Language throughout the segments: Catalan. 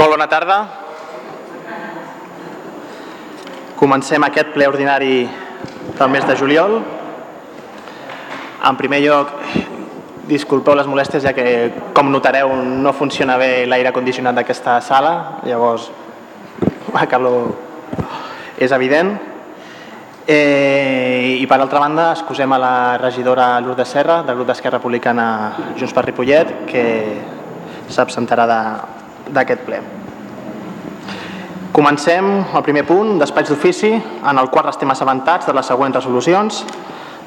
Molt bona tarda. Comencem aquest ple ordinari del mes de juliol. En primer lloc, disculpeu les molèsties ja que, com notareu, no funciona bé l'aire condicionat d'aquesta sala, llavors la calor és evident. Eh, I per altra banda, excusem a la regidora Lourdes Serra, del grup d'Esquerra Republicana Junts per Ripollet, que s'absentarà d'aquest ple. Comencem el primer punt, despatx d'ofici, en el qual estem assabentats de les següents resolucions.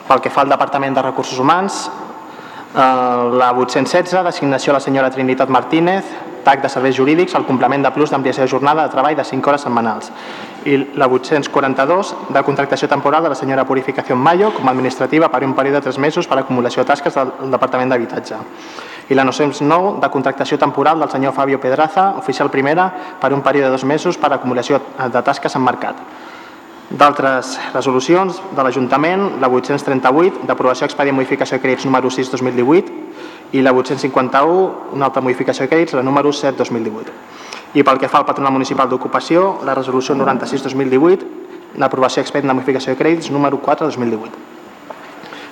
Pel que fa al Departament de Recursos Humans, eh, la 816, designació a la senyora Trinitat Martínez, TAC de serveis jurídics, el complement de plus d'ampliació de jornada de treball de 5 hores setmanals. I la 842, de contractació temporal de la senyora Purificació Mayo com a administrativa per un període de 3 mesos per acumulació de tasques del Departament d'Habitatge i la 909 de contractació temporal del senyor Fabio Pedraza, oficial primera, per un període de dos mesos per acumulació de tasques en mercat. D'altres resolucions de l'Ajuntament, la 838 d'aprovació expedient modificació de crèdits número 6 2018 i la 851, una altra modificació de crèdits, la número 7 2018. I pel que fa al Patronat Municipal d'Ocupació, la resolució 96 2018 d'aprovació expedient de modificació de crèdits número 4 2018.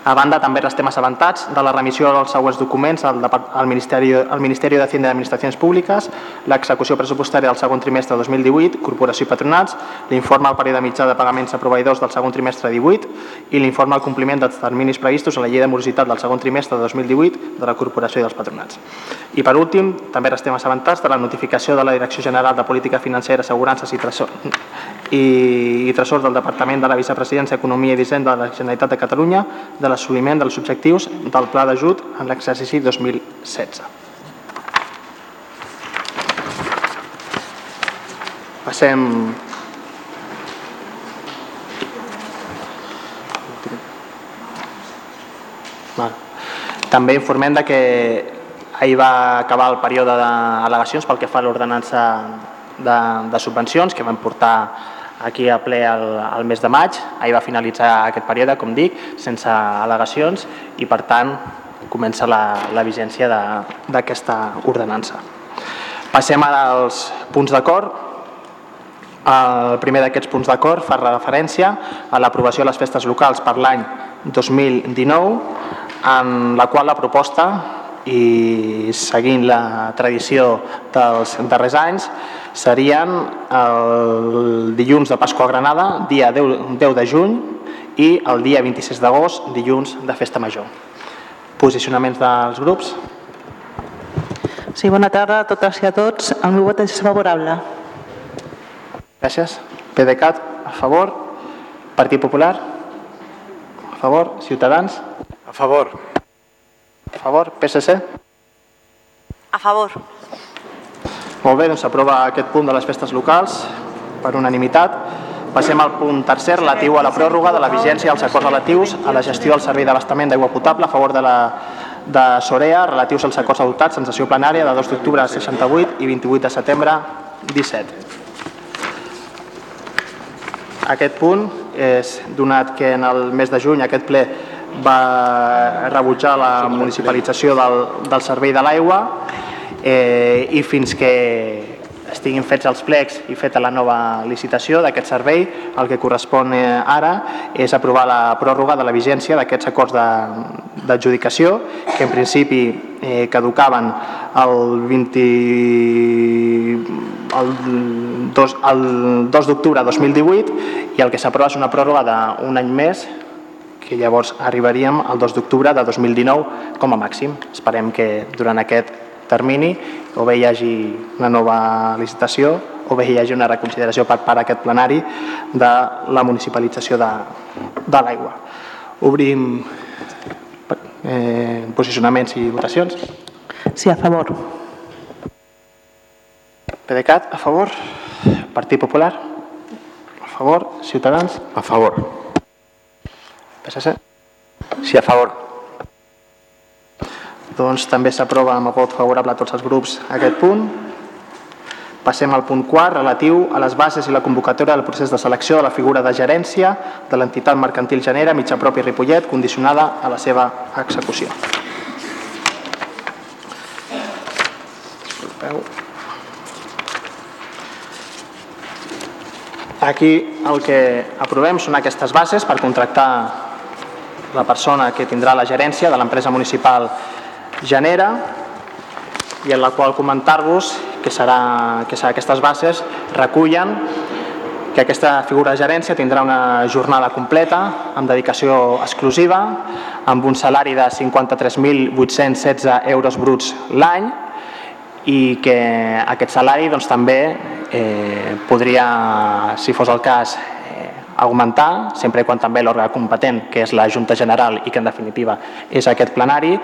A banda, també restem assabentats de la remissió dels següents documents al, al, Ministeri, al Ministeri de Hacienda i Administracions Públiques, l'execució pressupostària del segon trimestre de 2018, corporació i patronats, l'informe al període mitjà de pagaments a proveïdors del segon trimestre 18 i l'informe al compliment dels terminis previstos a la llei de morositat del segon trimestre de 2018 de la corporació i dels patronats. I per últim, també restem assabentats de la notificació de la Direcció General de Política Financera, Assegurances i Tresor, i, i Tresor del Departament de la Vicepresidència, Economia i Disseny de la Generalitat de Catalunya de l'assoliment dels objectius del Pla d'Ajut en l'exercici 2016. Passem També informem de que ahir va acabar el període d'al·legacions pel que fa a l'ordenança de, de subvencions que van portar aquí a ple el, el mes de maig. Ahir va finalitzar aquest període, com dic, sense al·legacions i, per tant, comença la, la vigència d'aquesta ordenança. Passem als punts d'acord. El primer d'aquests punts d'acord fa referència a l'aprovació de les festes locals per l'any 2019, en la qual la proposta i seguint la tradició dels darrers anys serien el dilluns de Pasqua a Granada, dia 10, 10 de juny i el dia 26 d'agost, dilluns de Festa Major. Posicionaments dels grups? Sí, bona tarda a totes i a tots. El meu vot és favorable. Gràcies. PDeCAT, a favor. Partit Popular? A favor. Ciutadans? A favor. A favor. PSC? A favor. Molt bé, doncs s'aprova aquest punt de les festes locals per unanimitat. Passem al punt tercer, relatiu a la pròrroga de la vigència dels acords relatius a la gestió del servei d'abastament d'aigua potable a favor de la de Sorea relatius als acords adoptats en sessió plenària de 2 d'octubre 68 i 28 de setembre 17. Aquest punt és donat que en el mes de juny aquest ple va rebutjar la municipalització del, del servei de l'aigua eh, i fins que estiguin fets els plecs i feta la nova licitació d'aquest servei, el que correspon eh, ara és aprovar la pròrroga de la vigència d'aquests acords d'adjudicació que en principi eh, caducaven el 20 el 2, el 2 d'octubre de 2018 i el que s'aprova és una pròrroga d'un any més que llavors arribaríem al 2 d'octubre de 2019 com a màxim. Esperem que durant aquest termini o bé hi hagi una nova licitació o bé hi hagi una reconsideració per part d'aquest plenari de la municipalització de, de l'aigua. Obrim eh, posicionaments i votacions. Sí, a favor. PDeCAT, a favor. Partit Popular, a favor. Ciutadans, a favor. PSC. Sí, a favor doncs també s'aprova amb el vot favorable a tots els grups aquest punt. Passem al punt quart, relatiu a les bases i la convocatòria del procés de selecció de la figura de gerència de l'entitat mercantil Genera, mitjà propi Ripollet, condicionada a la seva execució. Aquí el que aprovem són aquestes bases per contractar la persona que tindrà la gerència de l'empresa municipal Genera i en la qual comentar-vos que, serà, que serà aquestes bases recullen que aquesta figura de gerència tindrà una jornada completa amb dedicació exclusiva, amb un salari de 53.816 euros bruts l'any i que aquest salari doncs, també eh, podria, si fos el cas, augmentar, sempre quan també l'òrgan competent, que és la Junta General i que en definitiva és aquest plenari,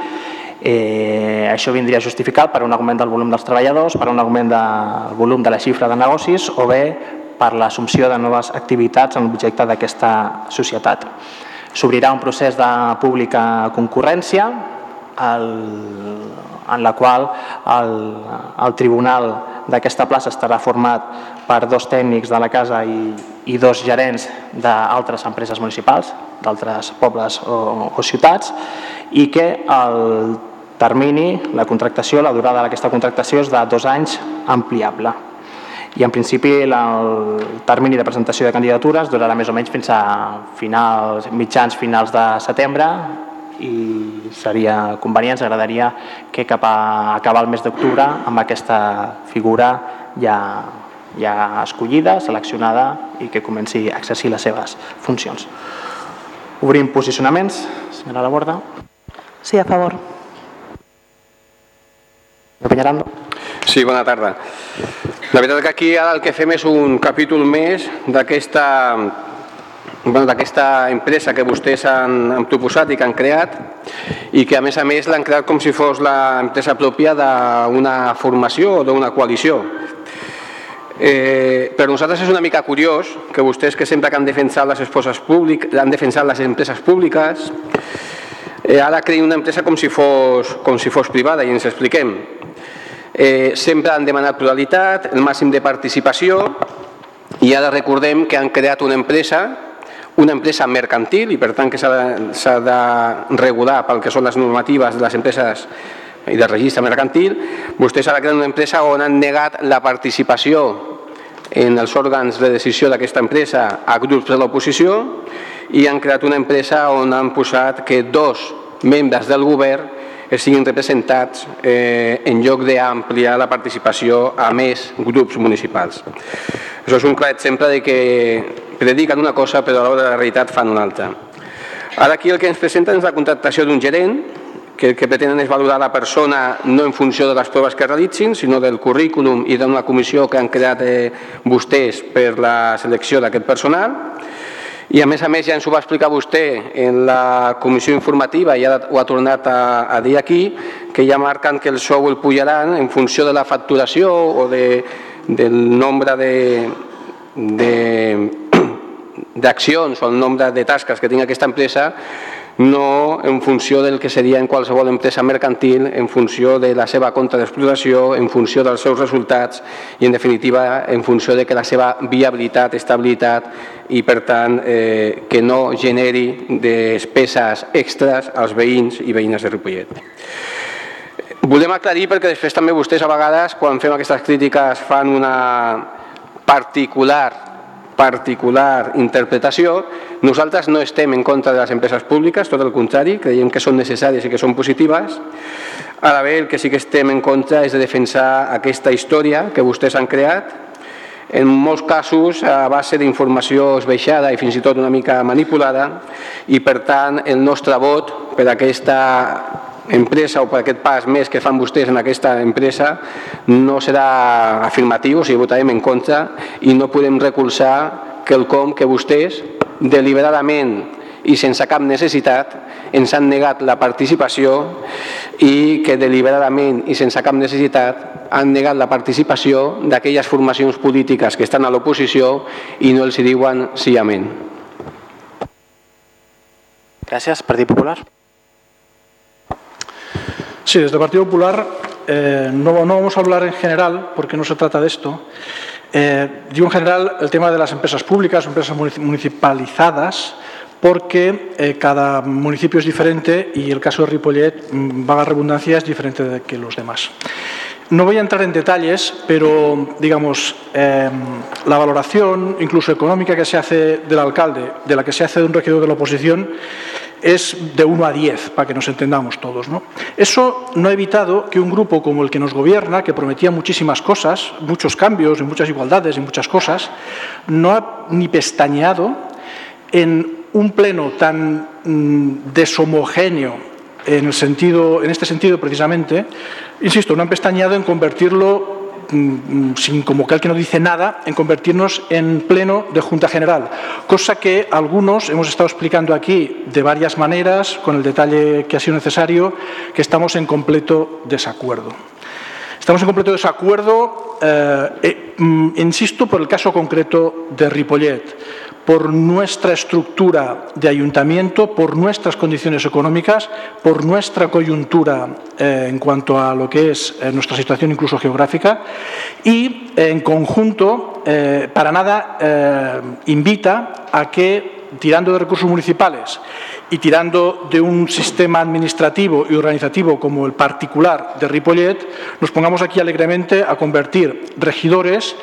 Eh, això vindria justificat per un augment del volum dels treballadors, per un augment del volum de la xifra de negocis o bé per l'assumpció de noves activitats en l'objecte d'aquesta societat. S'obrirà un procés de pública concurrència el, en la qual el, el tribunal d'aquesta plaça estarà format per dos tècnics de la casa i, i dos gerents d'altres empreses municipals, d'altres pobles o, o ciutats, i que el termini, la contractació, la durada d'aquesta contractació és de dos anys ampliable. I en principi el termini de presentació de candidatures durarà més o menys fins a finals, mitjans finals de setembre i seria convenient, ens agradaria que cap a acabar el mes d'octubre amb aquesta figura ja, ja escollida, seleccionada i que comenci a exercir les seves funcions. Obrim posicionaments. Senyora Laborda. Sí, a favor. Peñarando. Sí, bona tarda. La veritat que aquí ara el que fem és un capítol més d'aquesta bueno, d'aquesta empresa que vostès han, han proposat i que han creat i que a més a més l'han creat com si fos l'empresa pròpia d'una formació o d'una coalició. Eh, per nosaltres és una mica curiós que vostès que sempre que han defensat les esposes públiques, han defensat les empreses públiques, eh, ara creïn una empresa com si fos, com si fos privada i ens expliquem. Eh, sempre han demanat pluralitat, el màxim de participació i ara recordem que han creat una empresa una empresa mercantil i per tant que s'ha de, de regular pel que són les normatives de les empreses i del registre mercantil, vostès ara creen una empresa on han negat la participació en els òrgans de decisió d'aquesta empresa a grups de l'oposició i han creat una empresa on han posat que dos membres del govern siguin representats eh, en lloc d'ampliar la participació a més grups municipals. Això és un clar exemple de que prediquen una cosa però a l'hora de la realitat fan una altra. Ara aquí el que ens presenten és la contractació d'un gerent que el que pretenen és valorar la persona no en funció de les proves que realitzin, sinó del currículum i d'una comissió que han creat eh, vostès per la selecció d'aquest personal i a més a més ja ens ho va explicar vostè en la comissió informativa i ara ho ha tornat a, a dir aquí, que ja marquen que el sou el pujaran en funció de la facturació o de, del nombre de, d'accions o el nombre de tasques que tingui aquesta empresa no en funció del que seria en qualsevol empresa mercantil, en funció de la seva compta d'explotació, en funció dels seus resultats i, en definitiva, en funció de que la seva viabilitat, estabilitat i, per tant, eh, que no generi despeses extres als veïns i veïnes de Ripollet. Volem aclarir perquè després també vostès a vegades quan fem aquestes crítiques fan una particular particular interpretació. Nosaltres no estem en contra de les empreses públiques, tot el contrari, creiem que són necessàries i que són positives. Ara bé, el que sí que estem en contra és de defensar aquesta història que vostès han creat, en molts casos a base d'informació esbaixada i fins i tot una mica manipulada i per tant el nostre vot per aquesta empresa o per aquest pas més que fan vostès en aquesta empresa no serà afirmatiu, o sigui, votarem en contra i no podem recolzar quelcom que vostès deliberadament i sense cap necessitat ens han negat la participació i que deliberadament i sense cap necessitat han negat la participació d'aquelles formacions polítiques que estan a l'oposició i no els diuen sí amén. Gràcies, Partit Popular. Sí, desde el Partido Popular eh, no, no, vamos a hablar en general, porque no se trata de esto. Eh, digo en general el tema de las empresas públicas, empresas municipalizadas, porque eh, cada municipio es diferente y el caso de Ripollet, mm, vaga redundancia, es diferente de que los demás. No voy a entrar en detalles, pero digamos, eh, la valoración, incluso económica, que se hace del alcalde, de la que se hace de un regidor de la oposición, es de 1 a 10, para que nos entendamos todos. ¿no? Eso no ha evitado que un grupo como el que nos gobierna, que prometía muchísimas cosas, muchos cambios y muchas igualdades y muchas cosas, no ha ni pestañeado en un pleno tan mm, deshomogéneo en, el sentido, en este sentido precisamente, insisto, no han pestañeado en convertirlo sin como que no dice nada, en convertirnos en pleno de Junta General, cosa que algunos hemos estado explicando aquí de varias maneras, con el detalle que ha sido necesario, que estamos en completo desacuerdo. Estamos en completo desacuerdo, eh, eh, mm, insisto, por el caso concreto de Ripollet por nuestra estructura de ayuntamiento, por nuestras condiciones económicas, por nuestra coyuntura eh, en cuanto a lo que es eh, nuestra situación incluso geográfica y en conjunto eh, para nada invita a que tirando de recursos municipales y tirando de un sistema administrativo y organizativo como el particular de Ripollet, nos pongamos aquí alegremente a convertir regidores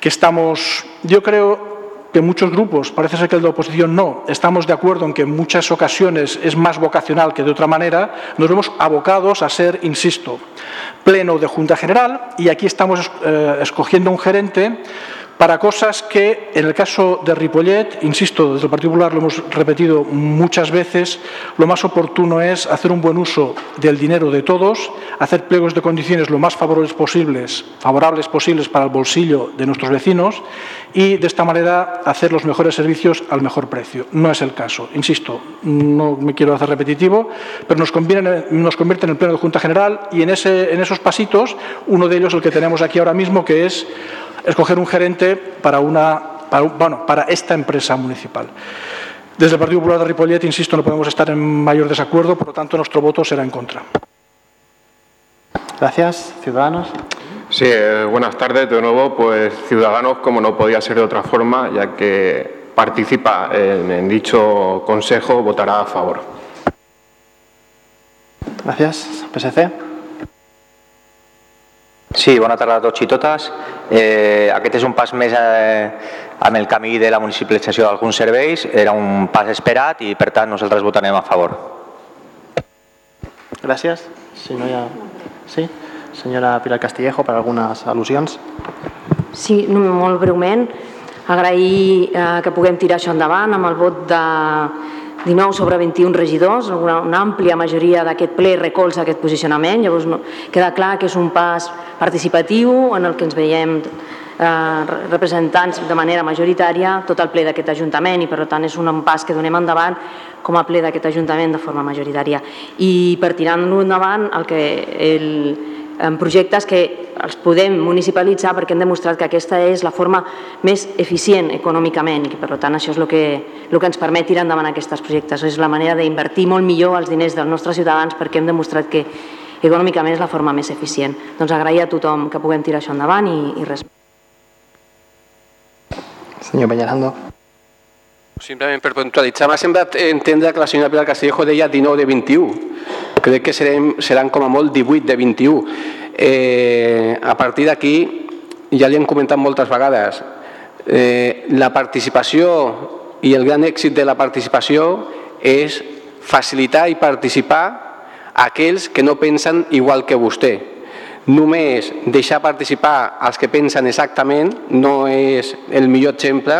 que estamos, yo creo, que muchos grupos, parece ser que el de oposición no, estamos de acuerdo en que en muchas ocasiones es más vocacional que de otra manera, nos vemos abocados a ser, insisto, pleno de Junta General y aquí estamos eh, escogiendo un gerente para cosas que, en el caso de Ripollet, insisto, desde el Partido Popular lo hemos repetido muchas veces, lo más oportuno es hacer un buen uso del dinero de todos, hacer pliegos de condiciones lo más favorables posibles, favorables posibles para el bolsillo de nuestros vecinos y, de esta manera, hacer los mejores servicios al mejor precio. No es el caso. Insisto, no me quiero hacer repetitivo, pero nos, conviene, nos convierte en el Pleno de Junta General y en, en esos pasitos, uno de ellos el que tenemos aquí ahora mismo, que es escoger un gerente para, una, bueno, para esta empresa municipal. Desde el Partido Popular de Ripollet, insisto, no podemos estar en mayor desacuerdo, por lo tanto nuestro voto será en contra. Gracias. Ciudadanos. Sí, eh, buenas tardes. De nuevo, pues Ciudadanos, como no podía ser de otra forma, ya que participa en, en dicho consejo, votará a favor. Gracias. PSC. Sí, bona tarda a tots i totes. Eh, aquest és un pas més eh, amb el camí de la municipalització d'alguns serveis. Era un pas esperat i, per tant, nosaltres votarem a favor. Gràcies. Si no hi ha... Sí? Senyora Pilar Castillejo, per algunes al·lusions. Sí, molt breument. Agrair eh, que puguem tirar això endavant amb el vot de 19 sobre 21 regidors, una, una àmplia majoria d'aquest ple recolza aquest posicionament, llavors no, queda clar que és un pas participatiu en el que ens veiem eh, representants de manera majoritària tot el ple d'aquest Ajuntament i per tant és un pas que donem endavant com a ple d'aquest Ajuntament de forma majoritària. I per tirar-lo endavant el que el, en projectes que els podem municipalitzar perquè hem demostrat que aquesta és la forma més eficient econòmicament i que per tant això és el que, el que ens permet tirar endavant aquests projectes. És la manera d'invertir molt millor els diners dels nostres ciutadans perquè hem demostrat que econòmicament és la forma més eficient. Doncs agrair a tothom que puguem tirar això endavant i, i res. Senyor Peñarando. Simplement per puntualitzar, m'ha semblat entendre que la senyora Pilar Castillejo deia 19 de 21. Crec que serem, seran com a molt 18 de 21. Eh, a partir d'aquí, ja li hem comentat moltes vegades, eh, la participació i el gran èxit de la participació és facilitar i participar aquells que no pensen igual que vostè només deixar participar els que pensen exactament no és el millor exemple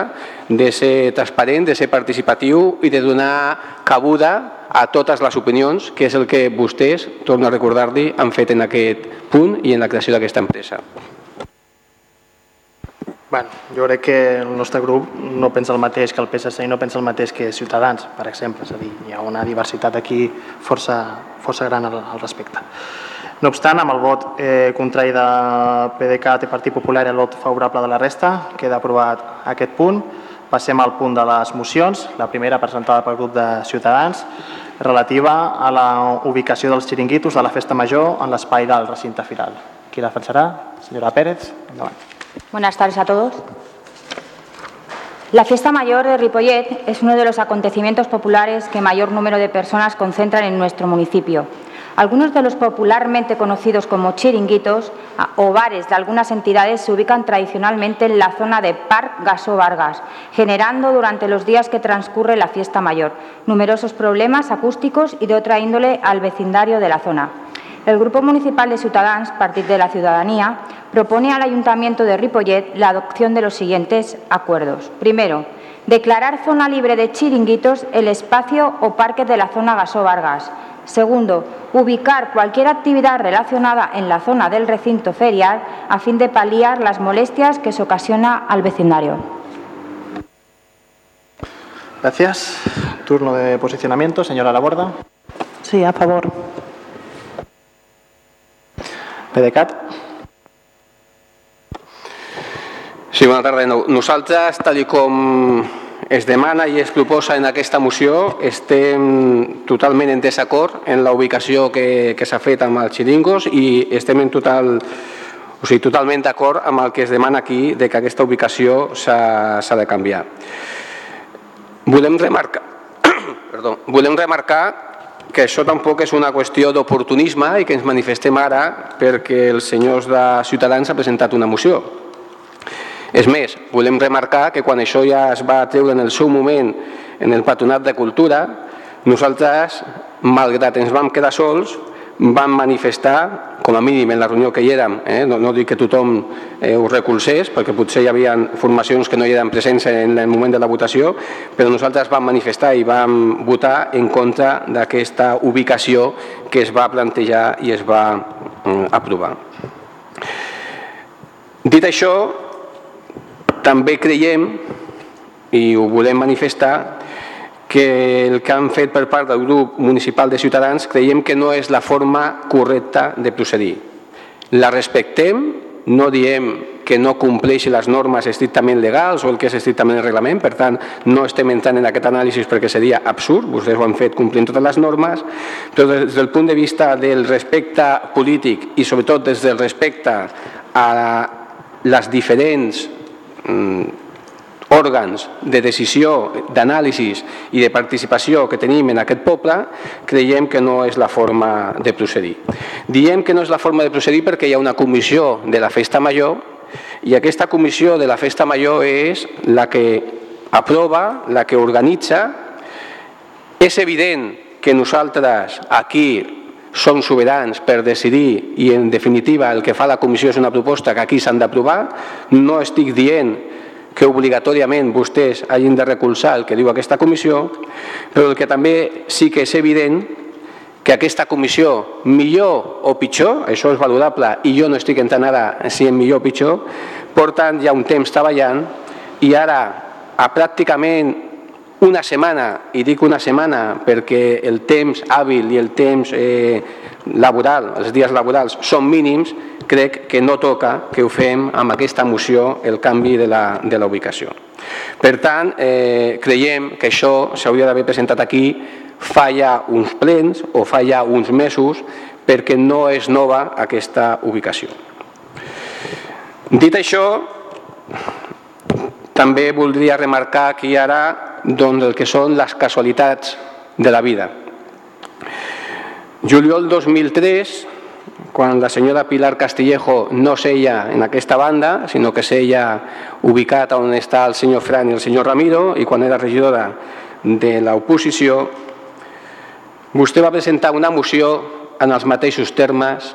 de ser transparent, de ser participatiu i de donar cabuda a totes les opinions, que és el que vostès, torno a recordar-li, han fet en aquest punt i en la creació d'aquesta empresa. Bueno, jo crec que el nostre grup no pensa el mateix que el PSC i no pensa el mateix que Ciutadans, per exemple. És a dir, hi ha una diversitat aquí força, força gran al, al respecte. No obstant, amb el vot eh, contrari de PDeCAT i Partit Popular i el vot favorable de la resta, queda aprovat aquest punt. Passem al punt de les mocions. La primera presentada pel grup de Ciutadans, relativa a la ubicació dels xiringuitos de la Festa Major en l'espai del recinte firal. Qui la defensarà? Senyora Pérez, endavant. Buenas tardes a todos. La fiesta mayor de Ripollet es uno de los acontecimientos populares que mayor número de personas concentran en nuestro municipio Algunos de los popularmente conocidos como chiringuitos o bares de algunas entidades se ubican tradicionalmente en la zona de Parc Gasó Vargas, generando durante los días que transcurre la fiesta mayor numerosos problemas acústicos y de otra índole al vecindario de la zona. El Grupo Municipal de Ciutadans, Partido de la Ciudadanía, propone al Ayuntamiento de Ripollet la adopción de los siguientes acuerdos. Primero, declarar zona libre de chiringuitos el espacio o parque de la zona Gasó Vargas. Segundo, ubicar cualquier actividad relacionada en la zona del recinto ferial a fin de paliar las molestias que se ocasiona al vecindario. Gracias. Turno de posicionamiento. Señora Laborda. Sí, a favor. PDeCAT. Sí, bona tarda. Nosaltres, tal com es demana i es proposa en aquesta moció, estem totalment en desacord en la ubicació que, que s'ha fet amb els xiringos i estem en total, o sigui, totalment d'acord amb el que es demana aquí de que aquesta ubicació s'ha de canviar. Volem remarcar, perdó, volem remarcar que això tampoc és una qüestió d'oportunisme i que ens manifestem ara perquè els senyors de Ciutadans han presentat una moció. És més, volem remarcar que quan això ja es va treure en el seu moment en el Patronat de Cultura, nosaltres, malgrat ens vam quedar sols, vam manifestar, com a mínim en la reunió que hi érem, eh, no, no dic que tothom eh, ho recolzés, perquè potser hi havia formacions que no hi eren presents en el moment de la votació, però nosaltres vam manifestar i vam votar en contra d'aquesta ubicació que es va plantejar i es va eh, aprovar. Dit això, també creiem, i ho volem manifestar, que el que han fet per part del grup municipal de Ciutadans creiem que no és la forma correcta de procedir. La respectem, no diem que no compleixi les normes estrictament legals o el que és estrictament el reglament, per tant, no estem entrant en aquest anàlisi perquè seria absurd, vostès ho han fet complint totes les normes, però des del punt de vista del respecte polític i sobretot des del respecte a les diferents òrgans de decisió, d'anàlisis i de participació que tenim en aquest poble, creiem que no és la forma de procedir. Diem que no és la forma de procedir perquè hi ha una comissió de la Festa Major i aquesta comissió de la Festa Major és la que aprova, la que organitza. És evident que nosaltres aquí som sobirans per decidir i en definitiva el que fa la comissió és una proposta que aquí s'han d'aprovar. No estic dient que obligatòriament vostès hagin de recolzar el que diu aquesta comissió, però el que també sí que és evident que aquesta comissió, millor o pitjor, això és valorable i jo no estic entrant ara si és millor o pitjor, porten ja un temps treballant i ara a pràcticament una setmana, i dic una setmana perquè el temps hàbil i el temps eh, laboral, els dies laborals són mínims, crec que no toca que ho fem amb aquesta moció el canvi de la, de la ubicació. Per tant, eh, creiem que això s'hauria d'haver presentat aquí fa ja uns plens o fa ja uns mesos perquè no és nova aquesta ubicació. Dit això, també voldria remarcar aquí ara doncs, el que són les casualitats de la vida. Juliol 2003, quan la senyora Pilar Castillejo no seia en aquesta banda, sinó que seia ubicat on està el senyor Fran i el senyor Ramiro, i quan era regidora de l'oposició, vostè va presentar una moció en els mateixos termes,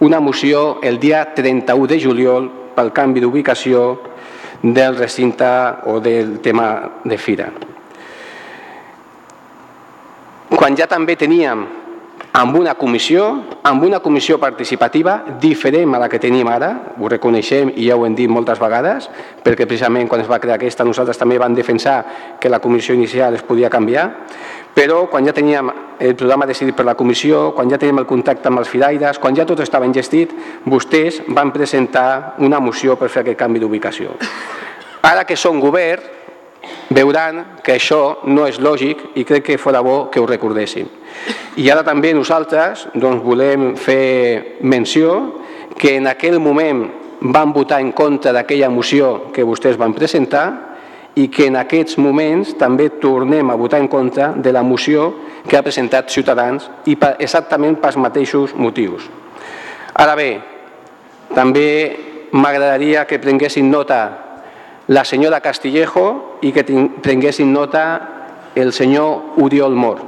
una moció el dia 31 de juliol pel canvi d'ubicació del recinte o del tema de fira. Quan ja també teníem amb una comissió, amb una comissió participativa diferent a la que tenim ara, ho reconeixem i ja ho hem dit moltes vegades, perquè precisament quan es va crear aquesta nosaltres també vam defensar que la comissió inicial es podia canviar, però quan ja teníem el programa decidit per la comissió, quan ja teníem el contacte amb els firaires, quan ja tot estava engestit, vostès van presentar una moció per fer aquest canvi d'ubicació. Ara que són govern, veuran que això no és lògic i crec que fora bo que ho recordéssim. I ara també nosaltres doncs, volem fer menció que en aquell moment van votar en contra d'aquella moció que vostès van presentar i que en aquests moments també tornem a votar en contra de la moció que ha presentat Ciutadans i per, exactament pels mateixos motius. Ara bé, també m'agradaria que prenguessin nota la senyora Castillejo i que prenguessin nota el senyor Uriol Mor.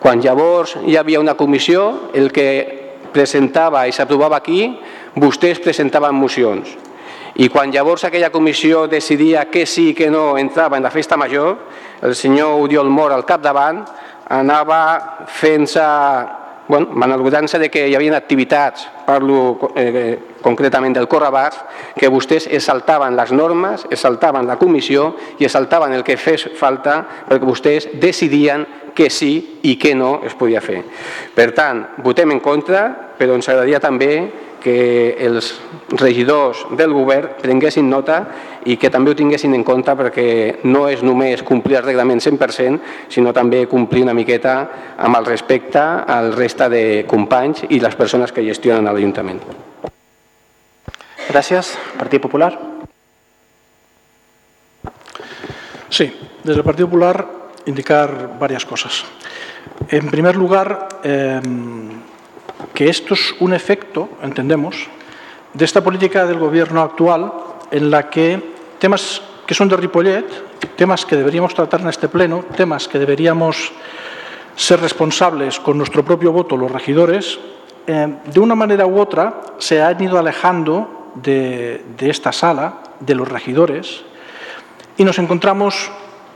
Quan llavors hi havia una comissió, el que presentava i s'aprovava aquí, vostès presentaven mocions i quan llavors aquella comissió decidia que sí i que no entrava en la festa major, el senyor Oriol Mor al capdavant anava fent-se bueno, manalgudant-se de que hi havia activitats, parlo eh, concretament del Correbars, que vostès es saltaven les normes, es saltaven la comissió i es saltaven el que fes falta perquè vostès decidien que sí i que no es podia fer. Per tant, votem en contra, però ens agradaria també que els regidors del govern prenguessin nota i que també ho tinguessin en compte perquè no és només complir el reglament 100%, sinó també complir una miqueta amb el respecte al resta de companys i les persones que gestionen l'Ajuntament. Gràcies. Partit Popular. Sí, desde el Partido Popular indicar varias cosas. En primer lugar, eh, que esto es un efecto, entendemos, de esta política del gobierno actual en la que temas que son de Ripollet, temas que deberíamos tratar en este pleno, temas que deberíamos ser responsables con nuestro propio voto los regidores, eh, de una manera u otra se han ido alejando de, de esta sala, de los regidores, y nos encontramos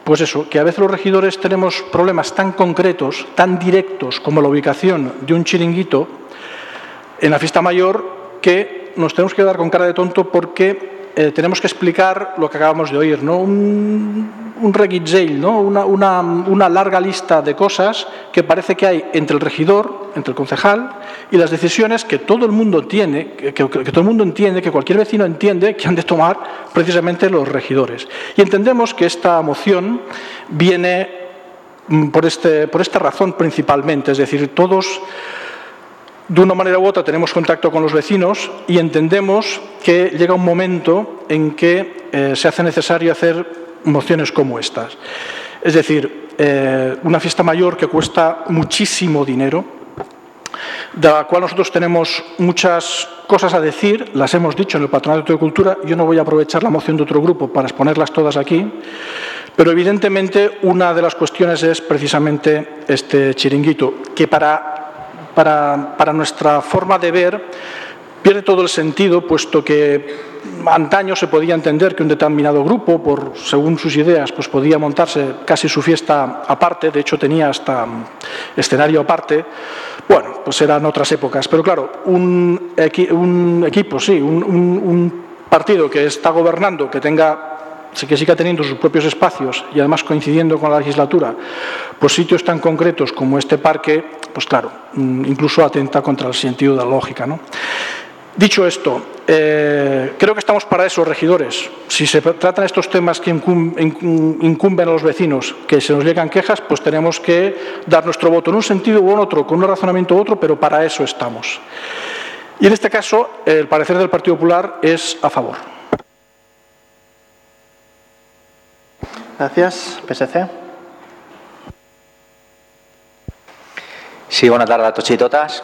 pues eso, que a veces los regidores tenemos problemas tan concretos, tan directos como la ubicación de un chiringuito en la fiesta mayor, que nos tenemos que dar con cara de tonto porque eh, tenemos que explicar lo que acabamos de oír, ¿no? Un, un reguitzell, ¿no? Una, larga lista de cosas que parece que hay entre el regidor, entre el concejal, y las decisiones que todo el mundo tiene, que, todo el mundo entiende, que cualquier vecino entiende que han de tomar precisamente los regidores. Y entendemos que esta moción viene mm, este, por esta razón principalmente, es decir, todos de una manera u otra tenemos contacto con los vecinos y entendemos que llega un momento en que eh, se hace necesario hacer mociones como estas. Es decir, eh, una fiesta mayor que cuesta muchísimo dinero, de la cual nosotros tenemos muchas cosas a decir, las hemos dicho en el Patronato de Cultura, yo no voy a aprovechar la moción de otro grupo para exponerlas todas aquí, pero evidentemente una de las cuestiones es precisamente este chiringuito, que para, para, para nuestra forma de ver pierde todo el sentido, puesto que antaño se podía entender que un determinado grupo, por, según sus ideas, pues podía montarse casi su fiesta aparte, de hecho tenía hasta mm, escenario aparte. Bueno, pues eran otras épocas, pero claro, un, equi un equipo, sí, un, partido que está gobernando, que tenga que siga teniendo sus propios espacios y además coincidiendo con la legislatura, pues sitios tan concretos como este parque, pues claro, mm, incluso atenta contra el sentido de la lógica. ¿no? Dicho esto, eh, creo que estamos para eso, regidores. Si se tratan estos temas que incumben a los vecinos, que se nos llegan quejas, pues tenemos que dar nuestro voto en un sentido u en otro, con un razonamiento u otro, pero para eso estamos. Y en este caso, el parecer del Partido Popular es a favor. Gracias. PSC. Sí, bona tarda a tots i totes.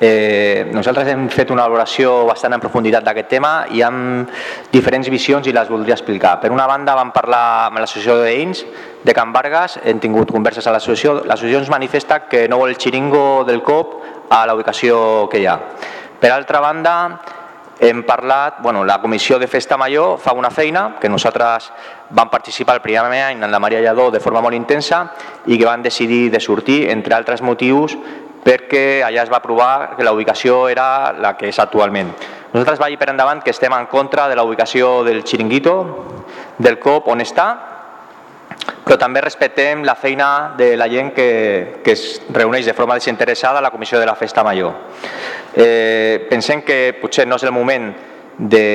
Eh, nosaltres hem fet una valoració bastant en profunditat d'aquest tema i amb diferents visions i les voldria explicar. Per una banda vam parlar amb l'associació de veïns de Can Vargas, hem tingut converses a l'associació, l'associació ens manifesta que no vol el xiringo del COP a la ubicació que hi ha. Per altra banda, hem parlat, bueno, la comissió de Festa Major fa una feina que nosaltres vam participar el primer any en la Maria Lladó de forma molt intensa i que van decidir de sortir, entre altres motius, perquè allà es va provar que la ubicació era la que és actualment. Nosaltres vagi per endavant que estem en contra de la ubicació del xiringuito, del COP on està, però també respectem la feina de la gent que, que es reuneix de forma desinteressada a la Comissió de la Festa Major. Eh, pensem que potser no és el moment de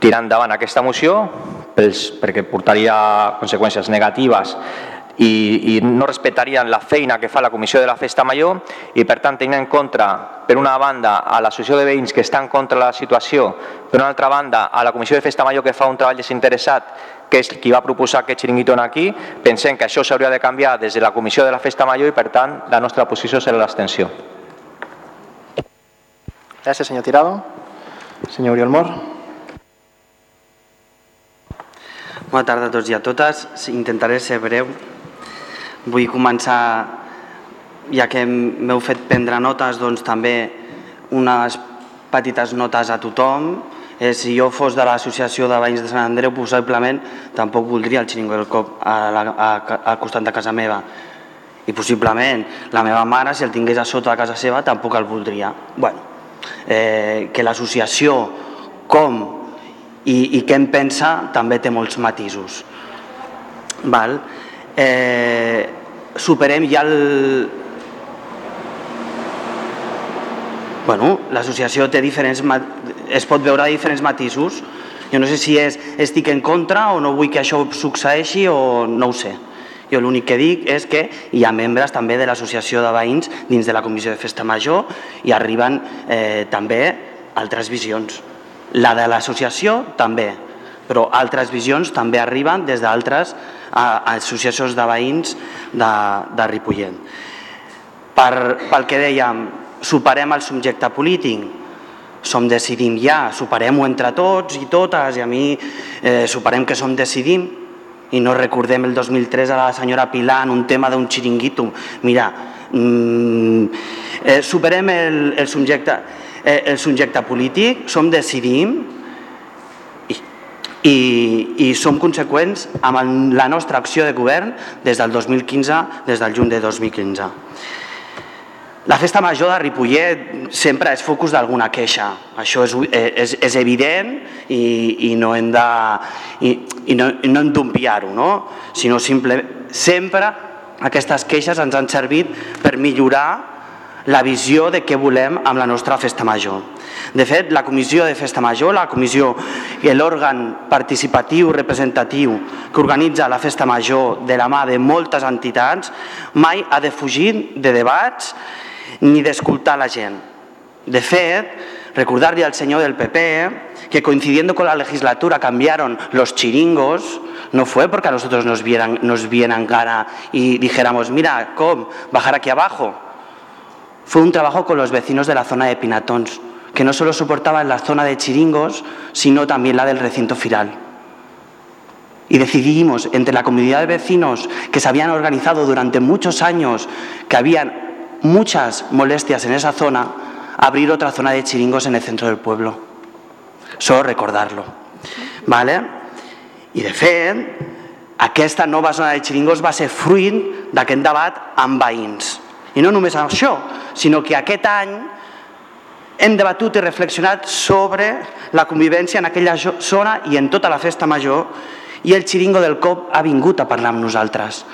tirar endavant aquesta moció pels, perquè portaria conseqüències negatives i, i no respectarien la feina que fa la Comissió de la Festa Major i per tant tenint en contra per una banda a l'associació de veïns que està en contra de la situació, per una altra banda a la Comissió de Festa Major que fa un treball desinteressat que és qui va proposar aquest xiringuito aquí, pensem que això s'hauria de canviar des de la Comissió de la Festa Major i per tant la nostra posició serà l'extensió. Gràcies, senyor Tirado. Senyor Oriol Mor. Bona tarda a tots i a totes. Intentaré ser breu. Vull començar, ja que m'heu fet prendre notes, doncs també unes petites notes a tothom. Eh, si jo fos de l'associació de veïns de Sant Andreu, possiblement tampoc voldria el xiringo del cop a la, a, a, al costat de casa meva. I possiblement la meva mare, si el tingués a sota de casa seva, tampoc el voldria. bueno, eh, que l'associació com i, i què en pensa també té molts matisos. Val? Eh, superem ja el... Bueno, l'associació té diferents... es pot veure diferents matisos. Jo no sé si és estic en contra o no vull que això succeeixi o no ho sé. Jo l'únic que dic és que hi ha membres també de l'associació de veïns dins de la comissió de festa major i arriben eh, també altres visions. La de l'associació també, però altres visions també arriben des d'altres associacions de veïns de, de Ripollet. Per, pel que dèiem, superem el subjecte polític, som decidim ja, superem-ho entre tots i totes, i a mi eh, superem que som decidim, i no recordem el 2003 a la senyora Pilar en un tema d'un xiringuito. Mira, mm, eh, superem el, el, subjecte, eh, el subjecte polític, som decidim i, i som conseqüents amb la nostra acció de govern des del 2015, des del juny de 2015. La festa major de Ripollet sempre és focus d'alguna queixa, això és, és, és evident i, i no hem de, i, i no, i no hem d'obviar-ho, no? sinó simple, sempre aquestes queixes ens han servit per millorar la visió de què volem amb la nostra festa major. De fet, la comissió de festa major, la comissió i l'òrgan participatiu representatiu que organitza la festa major de la mà de moltes entitats mai ha de fugir de debats ni d'escoltar la gent. De fet, recordar-li al senyor del PP que coincidiendo con la legislatura cambiaron los chiringos, no fue porque a nosotros nos vieran, nos vieran cara y dijéramos, mira, ¿cómo? Bajar aquí abajo. Fue un trabajo con los vecinos de la zona de Pinatons, que no solo soportaban la zona de chiringos, sino también la del recinto firal. Y decidimos entre la comunidad de vecinos que se habían organizado durante muchos años, que habían muchas molestias en esa zona, abrir otra zona de chiringos en el centro del pueblo. Solo recordarlo. ¿Vale? I de fet, aquesta nova zona de xiringos va ser fruit d'aquest debat amb veïns. I no només això, sinó que aquest any hem debatut i reflexionat sobre la convivència en aquella zona i en tota la festa major i el xiringo del COP ha vingut a parlar amb nosaltres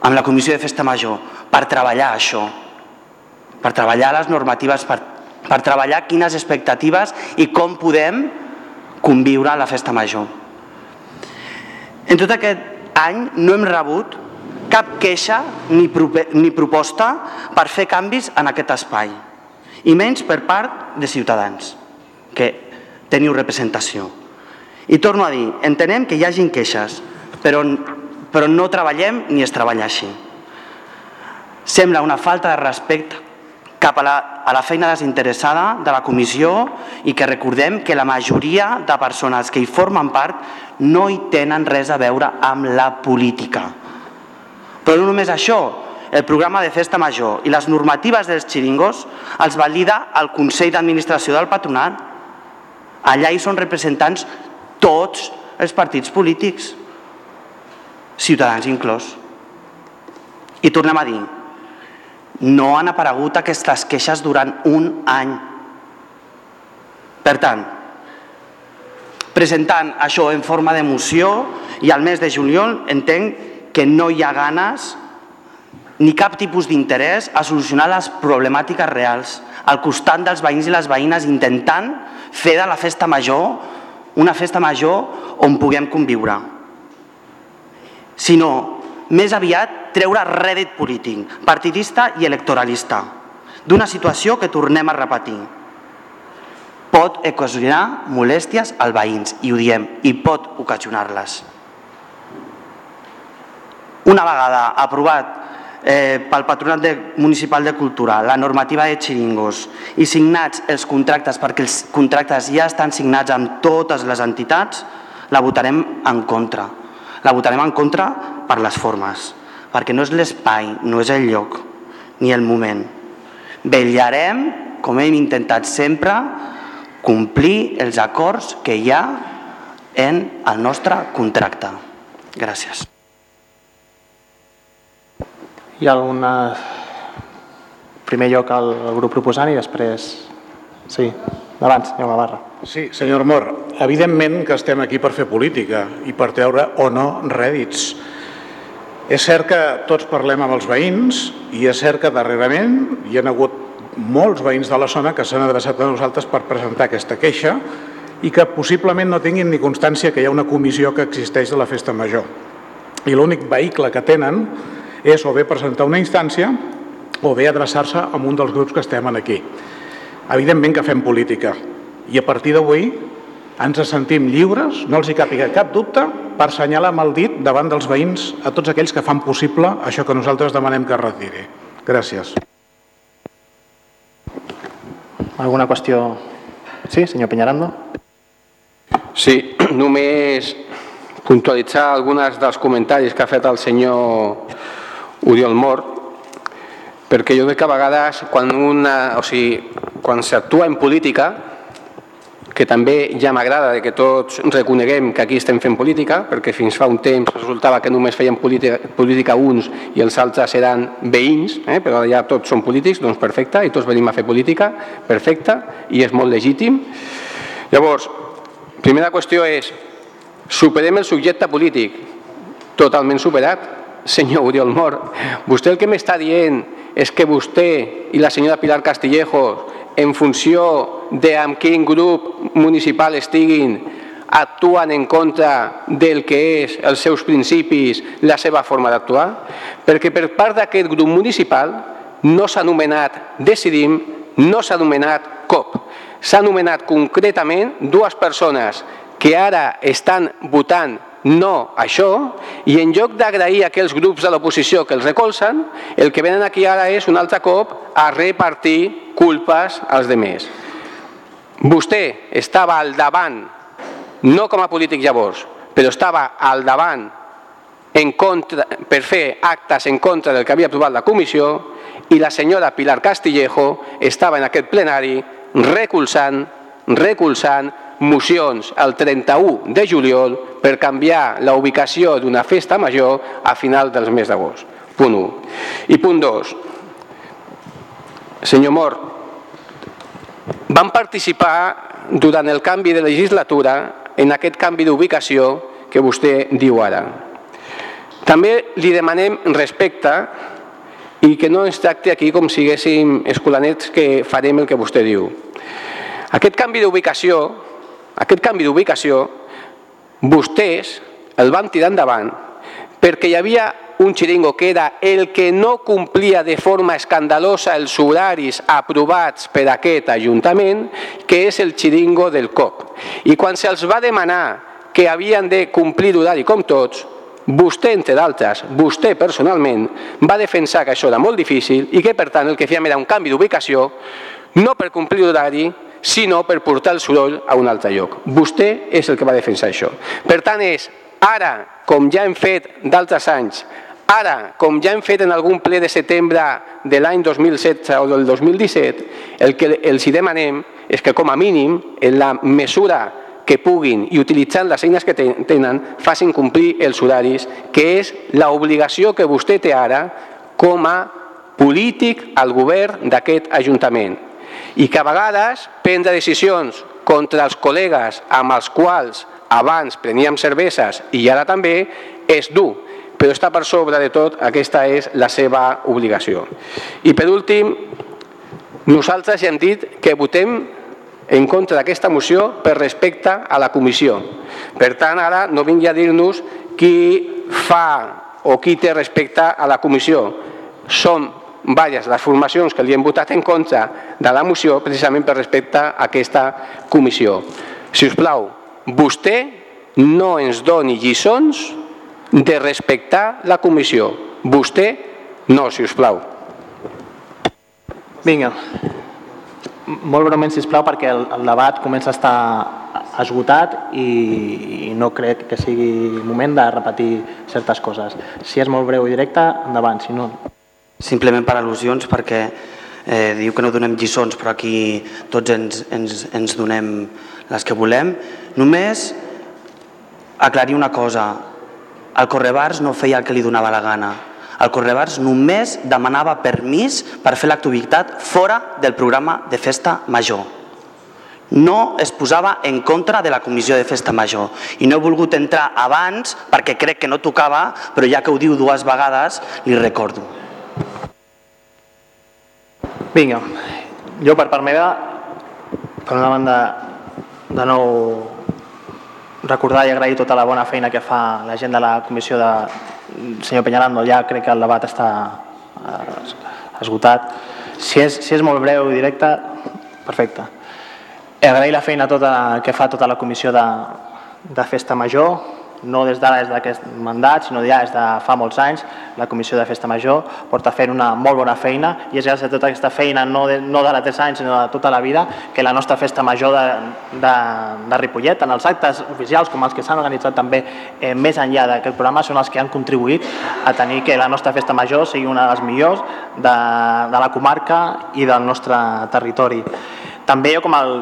amb la Comissió de Festa Major per treballar això, per treballar les normatives, per, per treballar quines expectatives i com podem conviure a la Festa Major. En tot aquest any no hem rebut cap queixa ni, ni proposta per fer canvis en aquest espai, i menys per part de ciutadans, que teniu representació. I torno a dir, entenem que hi hagin queixes, però però no treballem ni es treballa així. Sembla una falta de respecte cap a la, a la feina desinteressada de la comissió i que recordem que la majoria de persones que hi formen part no hi tenen res a veure amb la política. Però no només això, el programa de festa major i les normatives dels xiringos els valida el Consell d'Administració del Patronat. Allà hi són representants tots els partits polítics. Ciutadans inclòs. I tornem a dir, no han aparegut aquestes queixes durant un any. Per tant, presentant això en forma de moció i al mes de juliol entenc que no hi ha ganes ni cap tipus d'interès a solucionar les problemàtiques reals al costat dels veïns i les veïnes intentant fer de la festa major una festa major on puguem conviure sinó més aviat treure rèdit polític, partidista i electoralista, d'una situació que tornem a repetir. Pot ocasionar molèsties als veïns, i ho diem, i pot ocasionar-les. Una vegada aprovat eh, pel Patronat de, Municipal de Cultura la normativa de xiringos i signats els contractes, perquè els contractes ja estan signats amb totes les entitats, la votarem en contra. La votarem en contra per les formes, perquè no és l'espai, no és el lloc ni el moment. Vetllarem, com hem intentat sempre, complir els acords que hi ha en el nostre contracte. Gràcies. Hi ha alguna... primer lloc al grup proposant i després... Sí, abans, Jaume Barra. Sí, senyor Mor, evidentment que estem aquí per fer política i per treure o no rèdits. És cert que tots parlem amb els veïns i és cert que darrerament hi ha hagut molts veïns de la zona que s'han adreçat a nosaltres per presentar aquesta queixa i que possiblement no tinguin ni constància que hi ha una comissió que existeix de la festa major. I l'únic vehicle que tenen és o bé presentar una instància o bé adreçar-se a un dels grups que estem aquí. Evidentment que fem política i a partir d'avui ens sentim lliures, no els hi càpiga cap dubte, per assenyalar amb el dit davant dels veïns a tots aquells que fan possible això que nosaltres demanem que es retiri. Gràcies. Alguna qüestió? Sí, senyor Peñarando? Sí, només puntualitzar algunes dels comentaris que ha fet el senyor Oriol Mor, perquè jo crec que a vegades quan, una, o sigui, quan s'actua en política, que també ja m'agrada que tots reconeguem que aquí estem fent política, perquè fins fa un temps resultava que només feien política, política uns i els altres eren veïns, eh? però ja tots són polítics, doncs perfecte, i tots venim a fer política, perfecte, i és molt legítim. Llavors, primera qüestió és, superem el subjecte polític, totalment superat, senyor Oriol Mor, vostè el que m'està dient és que vostè i la senyora Pilar Castillejo, en funció de amb quin grup municipal estiguin, actuen en contra del que és els seus principis, la seva forma d'actuar? Perquè per part d'aquest grup municipal no s'ha anomenat Decidim, no s'ha anomenat COP. S'ha anomenat concretament dues persones que ara estan votant no això, i en lloc d'agrair aquells grups de l'oposició que els recolzen, el que venen aquí ara és un altre cop a repartir culpes als demés. Vostè estava al davant, no com a polític llavors, però estava al davant en contra, per fer actes en contra del que havia aprovat la comissió i la senyora Pilar Castillejo estava en aquest plenari recolzant, recolzant mocions el 31 de juliol per canviar la ubicació d'una festa major a final del mes d'agost. Punt 1. I punt 2. Senyor Mor, van participar durant el canvi de legislatura en aquest canvi d'ubicació que vostè diu ara. També li demanem respecte i que no ens tracti aquí com si siguéssim escolanets que farem el que vostè diu. Aquest canvi d'ubicació aquest canvi d'ubicació, vostès el van tirar endavant perquè hi havia un xiringo que era el que no complia de forma escandalosa els horaris aprovats per aquest Ajuntament, que és el xiringo del COP. I quan se'ls va demanar que havien de complir l'horari com tots, vostè, entre d'altres, vostè personalment, va defensar que això era molt difícil i que, per tant, el que fèiem era un canvi d'ubicació, no per complir l'horari, sinó per portar el soroll a un altre lloc. Vostè és el que va defensar això. Per tant, és ara, com ja hem fet d'altres anys, ara, com ja hem fet en algun ple de setembre de l'any 2016 o del 2017, el que els hi demanem és que, com a mínim, en la mesura que puguin i utilitzant les eines que tenen, facin complir els horaris, que és l'obligació que vostè té ara com a polític al govern d'aquest Ajuntament i que a vegades prendre decisions contra els col·legues amb els quals abans preníem cerveses i ara també és dur, però està per sobre de tot, aquesta és la seva obligació. I per últim, nosaltres ja hem dit que votem en contra d'aquesta moció per respecte a la comissió. Per tant, ara no vingui a dir-nos qui fa o qui té respecte a la comissió. Són diverses les formacions que li hem votat en contra de la moció precisament per respecte a aquesta comissió. Si us plau, vostè no ens doni lliçons de respectar la comissió. Vostè no, si us plau. Vinga. Molt breument, sisplau, perquè el, el debat comença a estar esgotat i, i no crec que sigui moment de repetir certes coses. Si és molt breu i directe, endavant, si no... Simplement per al·lusions, perquè eh, diu que no donem lliçons, però aquí tots ens, ens, ens donem les que volem. Només aclarir una cosa, el Correbars no feia el que li donava la gana, el Correbars només demanava permís per fer l'activitat fora del programa de festa major. No es posava en contra de la comissió de festa major i no he volgut entrar abans perquè crec que no tocava, però ja que ho diu dues vegades, li recordo. Vinga, jo per part meva, per una banda, de nou recordar i agrair tota la bona feina que fa la gent de la comissió de senyor Peñarando, ja crec que el debat està eh, esgotat. Si és, si és molt breu i directe, perfecte. Agrair la feina tota, que fa tota la comissió de, de Festa Major, no des d'ara, des d'aquest mandat, sinó ja des de fa molts anys, la Comissió de Festa Major porta fent una molt bona feina i és gràcies a tota aquesta feina, no de, no de la tres anys, sinó de tota la vida, que la nostra Festa Major de, de, de Ripollet, en els actes oficials com els que s'han organitzat també eh, més enllà d'aquest programa, són els que han contribuït a tenir que la nostra Festa Major sigui una de les millors de, de la comarca i del nostre territori. També jo com el,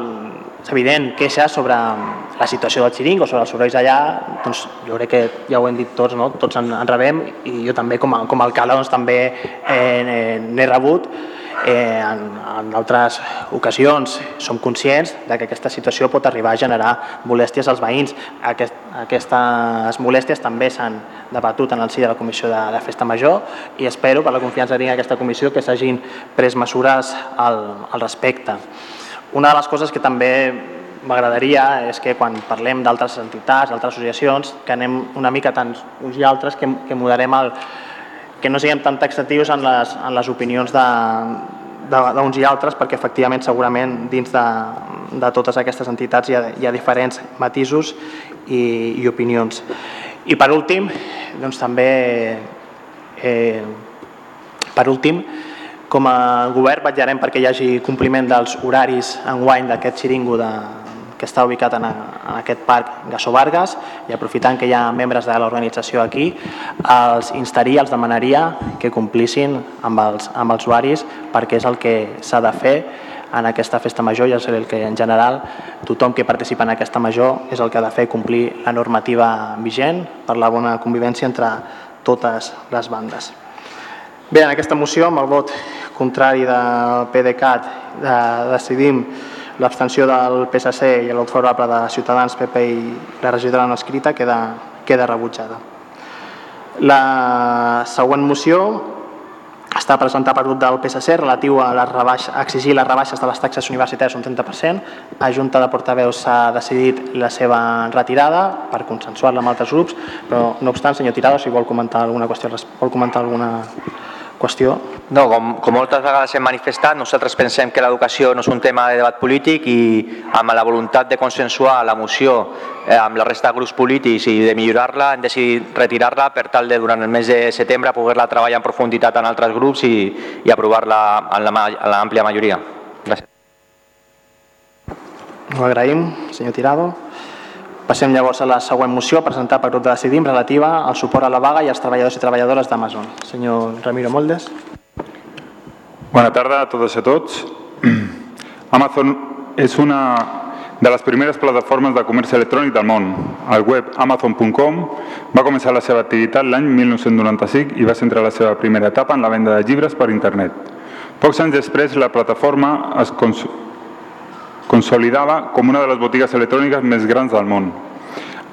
és evident, queixes sobre la situació del xiringo, sobre els sorolls allà, doncs jo crec que ja ho hem dit tots, no? tots en, en rebem i jo també com a, com a alcalde doncs, també eh, n'he rebut eh, en, en altres ocasions som conscients de que aquesta situació pot arribar a generar molèsties als veïns. Aquest, aquestes molèsties també s'han debatut en el si de la Comissió de, de Festa Major i espero, per la confiança que tinc aquesta comissió, que s'hagin pres mesures al, al respecte. Una de les coses que també m'agradaria és que quan parlem d'altres entitats, d'altres associacions, que anem una mica tant uns i altres, que, que moderem el, que no siguem tan taxatius en les, en les opinions d'uns i altres, perquè efectivament segurament dins de, de totes aquestes entitats hi ha, hi ha diferents matisos i, i opinions. I per últim, doncs també eh, per últim, com a govern vetllarem perquè hi hagi compliment dels horaris enguany d'aquest xiringo de, que està ubicat en, en aquest parc Gasso Vargas i aprofitant que hi ha membres de l'organització aquí, els instaria, els demanaria que complissin amb els, amb els horaris perquè és el que s'ha de fer en aquesta festa major i és el que en general tothom que participa en aquesta major és el que ha de fer complir la normativa vigent per la bona convivència entre totes les bandes. Bé, en aquesta moció, amb el vot contrari del PDeCAT, de, decidim l'abstenció del PSC i el vot favorable de Ciutadans, PP i la regidora no escrita queda, queda rebutjada. La següent moció està presentada per grup del PSC relatiu a, les rebaixa, a exigir les rebaixes de les taxes universitàries un 30%. A Junta de Portaveus s'ha decidit la seva retirada per consensuar-la amb altres grups, però no obstant, senyor Tirado, si vol comentar alguna qüestió, vol comentar alguna qüestió? No, com, com moltes vegades hem manifestat, nosaltres pensem que l'educació no és un tema de debat polític i amb la voluntat de consensuar la moció eh, amb la resta de grups polítics i de millorar-la, hem decidit retirar-la per tal de durant el mes de setembre poder-la treballar en profunditat en altres grups i, i aprovar-la en l'àmplia majoria. Gràcies. Ho agraïm, senyor Tirado. Passem llavors a la següent moció presentada pel grup de Decidim relativa al suport a la vaga i als treballadors i treballadores d'Amazon. Senyor Ramiro Moldes. Bona tarda a totes i a tots. Amazon és una de les primeres plataformes de comerç electrònic del món. El web amazon.com va començar la seva activitat l'any 1995 i va centrar la seva primera etapa en la venda de llibres per internet. Pocs anys després, la plataforma es consolidava com una de les botigues electròniques més grans del món.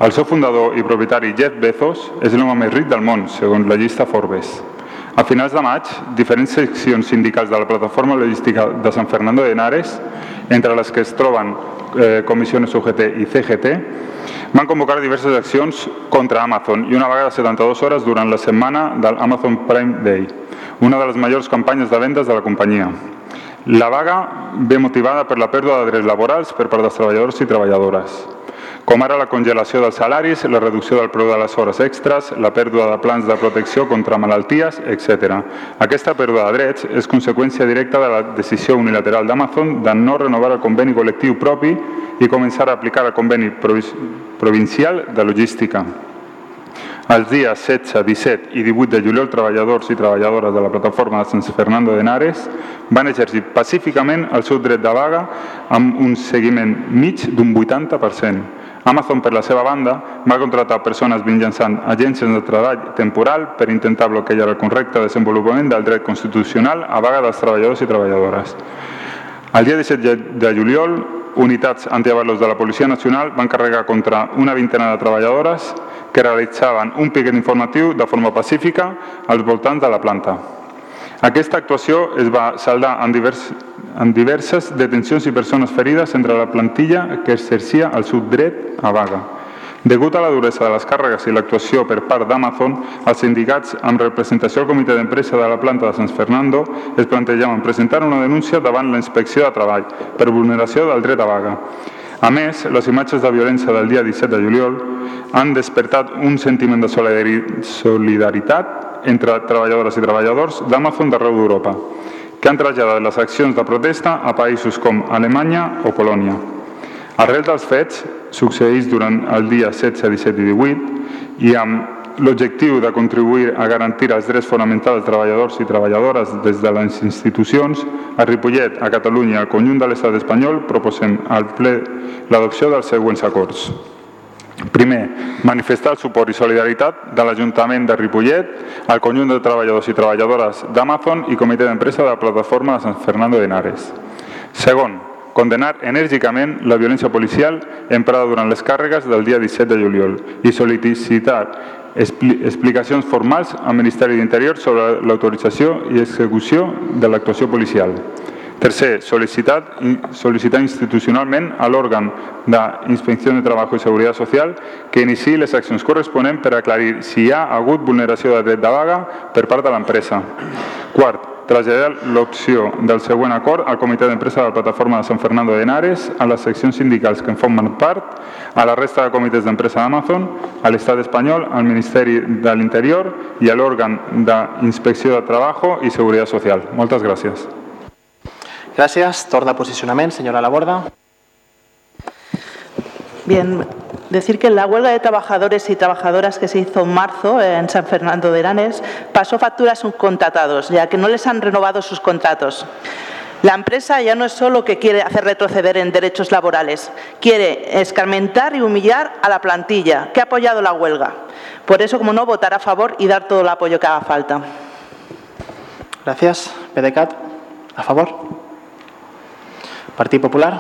El seu fundador i propietari Jeff Bezos és l'home més ric del món, segons la llista Forbes. A finals de maig, diferents seccions sindicals de la plataforma logística de San Fernando de Henares, entre les que es troben eh, Comissiones UGT i CGT, van convocar diverses accions contra Amazon i una vaga de 72 hores durant la setmana del Amazon Prime Day, una de les majors campanyes de vendes de la companyia. La vaga ve motivada per la pèrdua de drets laborals per part dels treballadors i treballadores com ara la congelació dels salaris, la reducció del preu de les hores extres, la pèrdua de plans de protecció contra malalties, etc. Aquesta pèrdua de drets és conseqüència directa de la decisió unilateral d'Amazon de no renovar el conveni col·lectiu propi i començar a aplicar el conveni provincial de logística. Els dies 16, 17 i 18 de juliol, treballadors i treballadores de la plataforma de Sant Fernando de Henares van exercir pacíficament el seu dret de vaga amb un seguiment mig d'un 80%. Amazon, per la seva banda, va contratar persones mitjançant agències de treball temporal per intentar bloquejar el correcte desenvolupament del dret constitucional a vaga dels treballadors i treballadores. El dia 17 de juliol, unitats antiavalos de la Policia Nacional van carregar contra una vintena de treballadores que realitzaven un piquet informatiu de forma pacífica als voltants de la planta. Aquesta actuació es va saldar en, divers, en diverses detencions i persones ferides entre la plantilla que exercia el seu dret a vaga. Degut a la duresa de les càrregues i l'actuació per part d'Amazon, els sindicats amb representació al comitè d'empresa de la planta de San Fernando es plantejaven presentar una denúncia davant la inspecció de treball per vulneració del dret a vaga. A més, les imatges de violència del dia 17 de juliol han despertat un sentiment de solidaritat entre treballadores i treballadors d'Amazon d'arreu d'Europa que han traslladat les accions de protesta a països com Alemanya o Polònia. Arrel dels fets, succeeix durant el dia 16, 17 i 18 i amb l'objectiu de contribuir a garantir els drets fonamentals dels treballadors i treballadores des de les institucions, a Ripollet, a Catalunya i al conjunt de l'estat espanyol proposem al ple l'adopció dels següents acords. Primer, manifestar el suport i solidaritat de l'Ajuntament de Ripollet, al conjunt de treballadors i treballadores d'Amazon i comitè d'empresa de la plataforma de Sant Fernando de Henares. Segon, condenar enèrgicament la violència policial emprada durant les càrregues del dia 17 de juliol i sol·licitar explicacions formals al Ministeri d'Interior sobre l'autorització i execució de l'actuació policial. Tercer, sol·licitar, sol·licitar institucionalment a l'òrgan d'Inspecció de Treball i Seguretat Social que iniciï les accions corresponents per aclarir si hi ha hagut vulneració de dret de vaga per part de l'empresa. Quart, traslladar l'opció del següent acord al comitè d'empresa de la plataforma de Sant Fernando de Henares, a les seccions sindicals que en formen part, a la resta de comitès d'empresa d'Amazon, a l'Estat espanyol, al Ministeri de l'Interior i a l'òrgan d'Inspecció de Treball i Seguretat Social. Moltes gràcies. Gracias. Torna de posicionamiento, señora Laborda. Bien, decir que la huelga de trabajadores y trabajadoras que se hizo en marzo en San Fernando de Henares pasó factura a sus contratados, ya que no les han renovado sus contratos. La empresa ya no es solo que quiere hacer retroceder en derechos laborales, quiere escarmentar y humillar a la plantilla que ha apoyado la huelga. Por eso, como no, votar a favor y dar todo el apoyo que haga falta. Gracias. PDCAT, a favor. Partit Popular?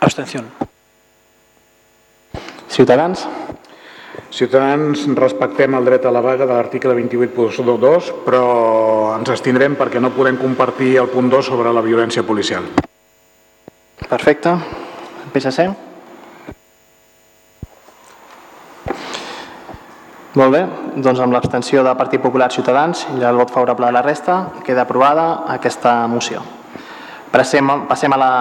Abstenció. Ciutadans? Ciutadans respectem el dret a la vaga de l'article 28.2, però ens estindrem perquè no podem compartir el punt 2 sobre la violència policial. Perfecte. PSC? Molt bé, doncs amb l'abstenció del Partit Popular Ciutadans i el vot favorable de la resta, queda aprovada aquesta moció. Passem, passem a la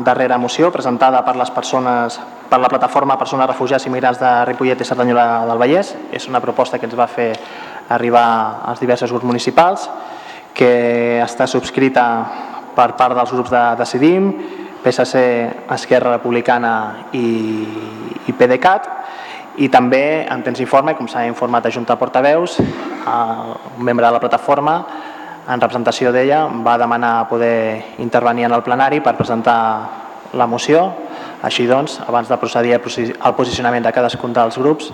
darrera moció presentada per les persones per la plataforma Persones Refugiats i Migrants de Ripollet i Cerdanyola del Vallès. És una proposta que ens va fer arribar als diversos grups municipals que està subscrita per part dels grups de Decidim, PSC, Esquerra Republicana i, i PDeCAT i també en temps informe, com s'ha informat a Junta Portaveus, un membre de la plataforma en representació d'ella, va demanar poder intervenir en el plenari per presentar la moció. Així doncs, abans de procedir al posicionament de cadascun dels grups,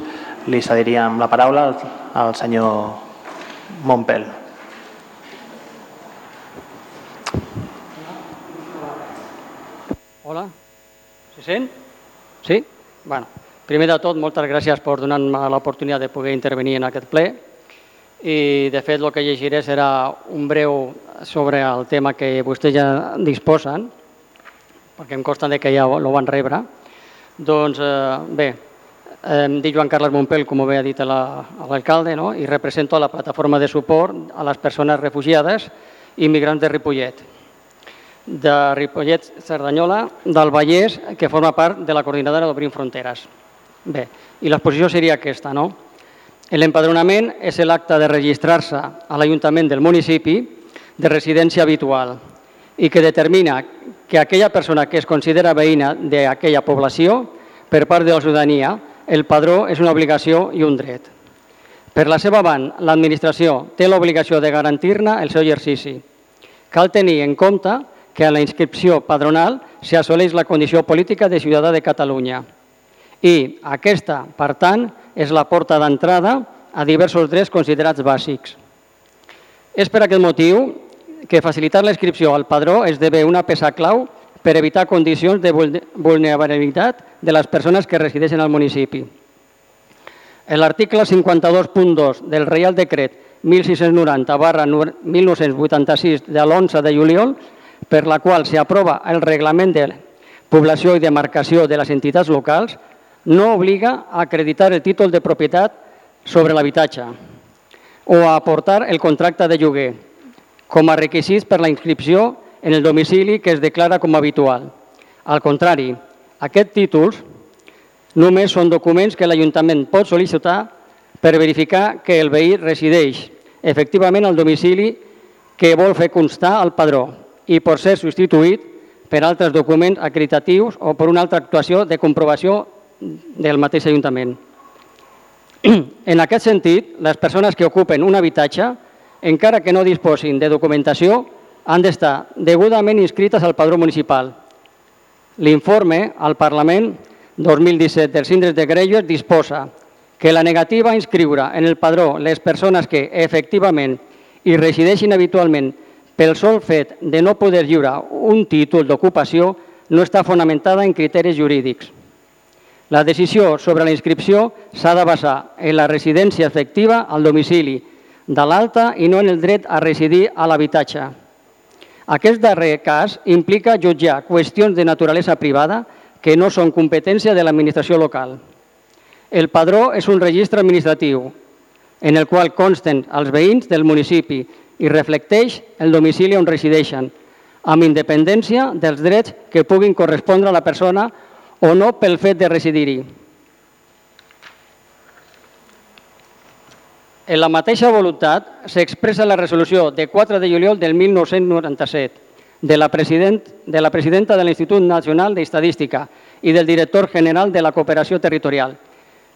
li cediríem la paraula al senyor Montpel. Hola, se sent? Sí? Bueno, primer de tot, moltes gràcies per donar-me l'oportunitat de poder intervenir en aquest ple i de fet el que llegiré serà un breu sobre el tema que vostès ja disposen, perquè em consta que ja ho van rebre, Doncs eh, bé, em dic Joan Carles Montpel, com bé ha dit l'alcalde, no? i represento la plataforma de suport a les persones refugiades i migrants de Ripollet. De Ripollet, Cerdanyola, del Vallès, que forma part de la coordinadora d'Obrim Fronteres. Bé, i l'exposició seria aquesta, no? L'empadronament és l'acte de registrar-se a l'Ajuntament del municipi de residència habitual i que determina que aquella persona que es considera veïna d'aquella població, per part de la ciutadania, el padró és una obligació i un dret. Per la seva banda, l'administració té l'obligació de garantir-ne el seu exercici. Cal tenir en compte que a la inscripció padronal s'assoleix la condició política de ciutadà de Catalunya i aquesta, per tant, és la porta d'entrada a diversos drets considerats bàsics. És per aquest motiu que facilitar la inscripció al padró esdevé una peça clau per evitar condicions de vulnerabilitat de les persones que resideixen al municipi. L'article 52.2 del Reial Decret 1690 barra 1986 de l'11 de juliol, per la qual s'aprova el reglament de població i demarcació de les entitats locals, no obliga a acreditar el títol de propietat sobre l'habitatge o a aportar el contracte de lloguer, com a requisits per la inscripció en el domicili que es declara com a habitual. Al contrari, aquests títols només són documents que l'Ajuntament pot sol·licitar per verificar que el veí resideix efectivament al domicili que vol fer constar al padró i pot ser substituït per altres documents acreditatius o per una altra actuació de comprovació del mateix Ajuntament. En aquest sentit, les persones que ocupen un habitatge encara que no disposin de documentació, han d'estar degudament inscrites al padró municipal. L'informe al Parlament 2017 dels síndrecs de Grelles disposa que la negativa a inscriure en el padró les persones que efectivament hi resideixin habitualment pel sol fet de no poder lliurar un títol d'ocupació no està fonamentada en criteris jurídics. La decisió sobre la inscripció s'ha de basar en la residència efectiva al domicili de l'alta i no en el dret a residir a l'habitatge. Aquest darrer cas implica jutjar qüestions de naturalesa privada que no són competència de l'administració local. El padró és un registre administratiu en el qual consten els veïns del municipi i reflecteix el domicili on resideixen, amb independència dels drets que puguin correspondre a la persona o no pel fet de residir-hi. En la mateixa voluntat s'expressa la resolució de 4 de juliol del 1997 de la, president, de la presidenta de l'Institut Nacional d'Estadística i del director general de la Cooperació Territorial,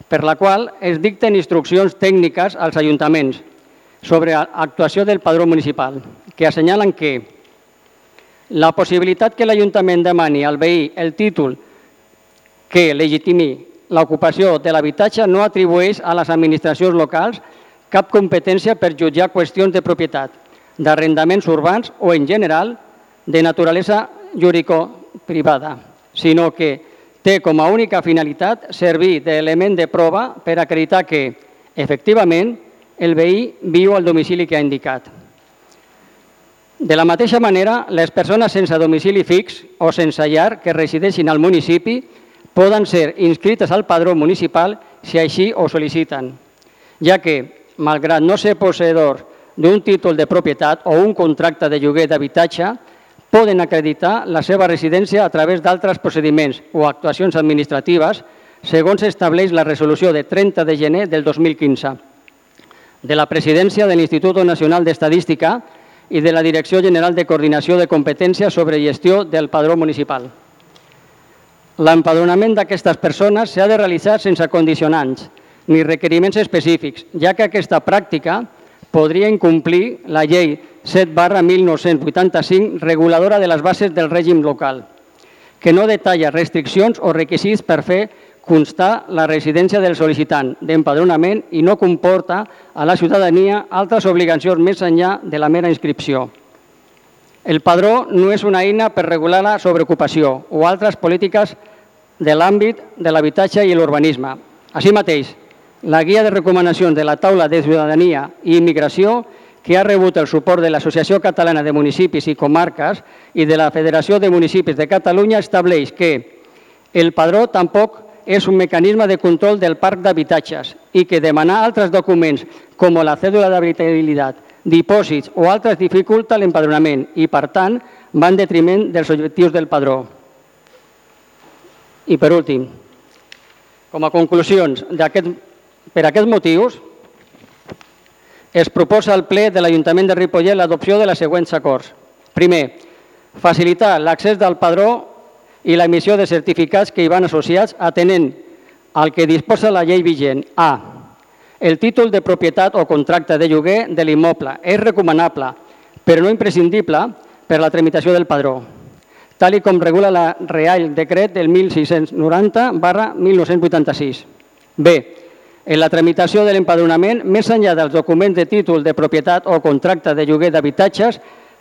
per la qual es dicten instruccions tècniques als ajuntaments sobre actuació del padró municipal, que assenyalen que la possibilitat que l'Ajuntament demani al veí el títol que legitimi l'ocupació de l'habitatge no atribueix a les administracions locals cap competència per jutjar qüestions de propietat, d'arrendaments urbans o, en general, de naturalesa jurídico-privada, sinó que té com a única finalitat servir d'element de prova per acreditar que, efectivament, el veí viu al domicili que ha indicat. De la mateixa manera, les persones sense domicili fix o sense llar que resideixin al municipi poden ser inscrites al padró municipal si així ho sol·liciten, ja que malgrat no ser posseïdors d'un títol de propietat o un contracte de lloguer d'habitatge, poden acreditar la seva residència a través d'altres procediments o actuacions administratives, segons estableix la resolució de 30 de gener del 2015 de la presidència de l'Institut Nacional d'Estadística i de la Direcció General de Coordinació de Competències sobre Gestió del Padró Municipal. L'empadronament d'aquestes persones s'ha de realitzar sense condicionants, ni requeriments específics, ja que aquesta pràctica podria incomplir la llei 7 barra 1985 reguladora de les bases del règim local, que no detalla restriccions o requisits per fer constar la residència del sol·licitant d'empadronament i no comporta a la ciutadania altres obligacions més enllà de la mera inscripció. El padró no és una eina per regular la sobreocupació o altres polítiques de l'àmbit de l'habitatge i l'urbanisme. Així mateix, la guia de recomanacions de la taula de ciutadania i immigració que ha rebut el suport de l'Associació Catalana de Municipis i Comarques i de la Federació de Municipis de Catalunya estableix que El padró tampoc és un mecanisme de control del parc d'habitatges i que demanar altres documents com la cèdula d'habitabilitat, dipòsits o altres dificulta l'empadronament i, per tant, va en detriment dels objectius del padró. I per últim, com a conclusions, aquest, per aquests motius, es proposa al ple de l'Ajuntament de Ripollet l'adopció de les següents acords. Primer, facilitar l'accés del padró i l'emissió de certificats que hi van associats atenent al que disposa la llei vigent. A. El títol de propietat o contracte de lloguer de l'immoble. És recomanable, però no imprescindible, per la tramitació del padró, tal i com regula la Real Decret del 1690 barra 1986. B. En la tramitació de l'empadronament, més enllà dels documents de títol de propietat o contracte de lloguer d'habitatges,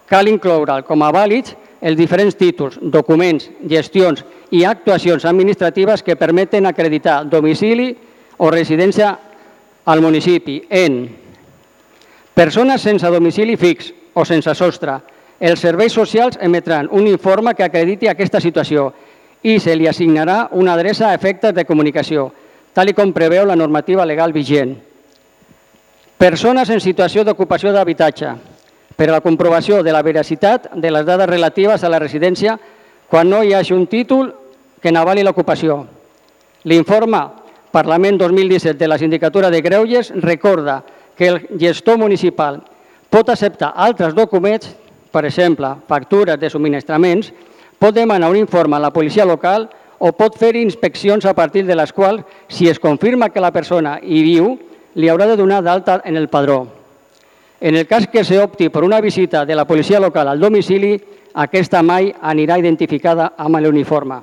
cal incloure com a vàlids els diferents títols, documents, gestions i actuacions administratives que permeten acreditar domicili o residència al municipi en persones sense domicili fix o sense sostre. Els serveis socials emetran un informe que acrediti aquesta situació i se li assignarà una adreça a efectes de comunicació tal com preveu la normativa legal vigent. Persones en situació d'ocupació d'habitatge, per a la comprovació de la veracitat de les dades relatives a la residència quan no hi hagi un títol que n'avali l'ocupació. L'informe Parlament 2017 de la Sindicatura de Greuges recorda que el gestor municipal pot acceptar altres documents, per exemple, factures de subministraments, pot demanar un informe a la policia local o pot fer inspeccions a partir de les quals, si es confirma que la persona hi viu, li haurà de donar d'alta en el padró. En el cas que s'opti per una visita de la policia local al domicili, aquesta mai anirà identificada amb l'uniforme.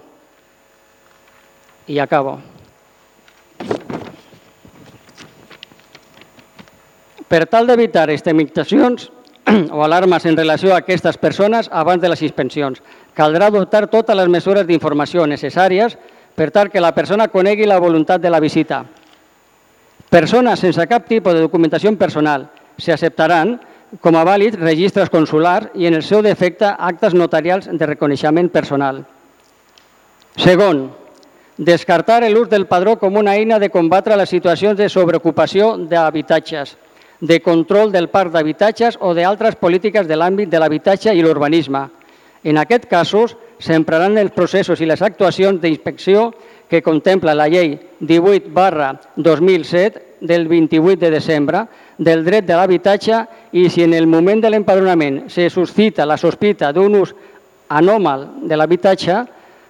I acabo. Per tal d'evitar extremitacions o alarmes en relació a aquestes persones abans de les suspensions, caldrà adoptar totes les mesures d'informació necessàries per tal que la persona conegui la voluntat de la visita. Persones sense cap tipus de documentació personal s'acceptaran com a vàlids registres consulars i, en el seu defecte, actes notarials de reconeixement personal. Segon, descartar l'ús del padró com una eina de combatre les situacions de sobreocupació d'habitatges, de control del parc d'habitatges o d'altres polítiques de l'àmbit de l'habitatge i l'urbanisme, en aquests casos, s'empraran els processos i les actuacions d'inspecció que contempla la llei 18 barra 2007 del 28 de desembre del dret de l'habitatge i si en el moment de l'empadronament se suscita la sospita d'un ús anòmal de l'habitatge,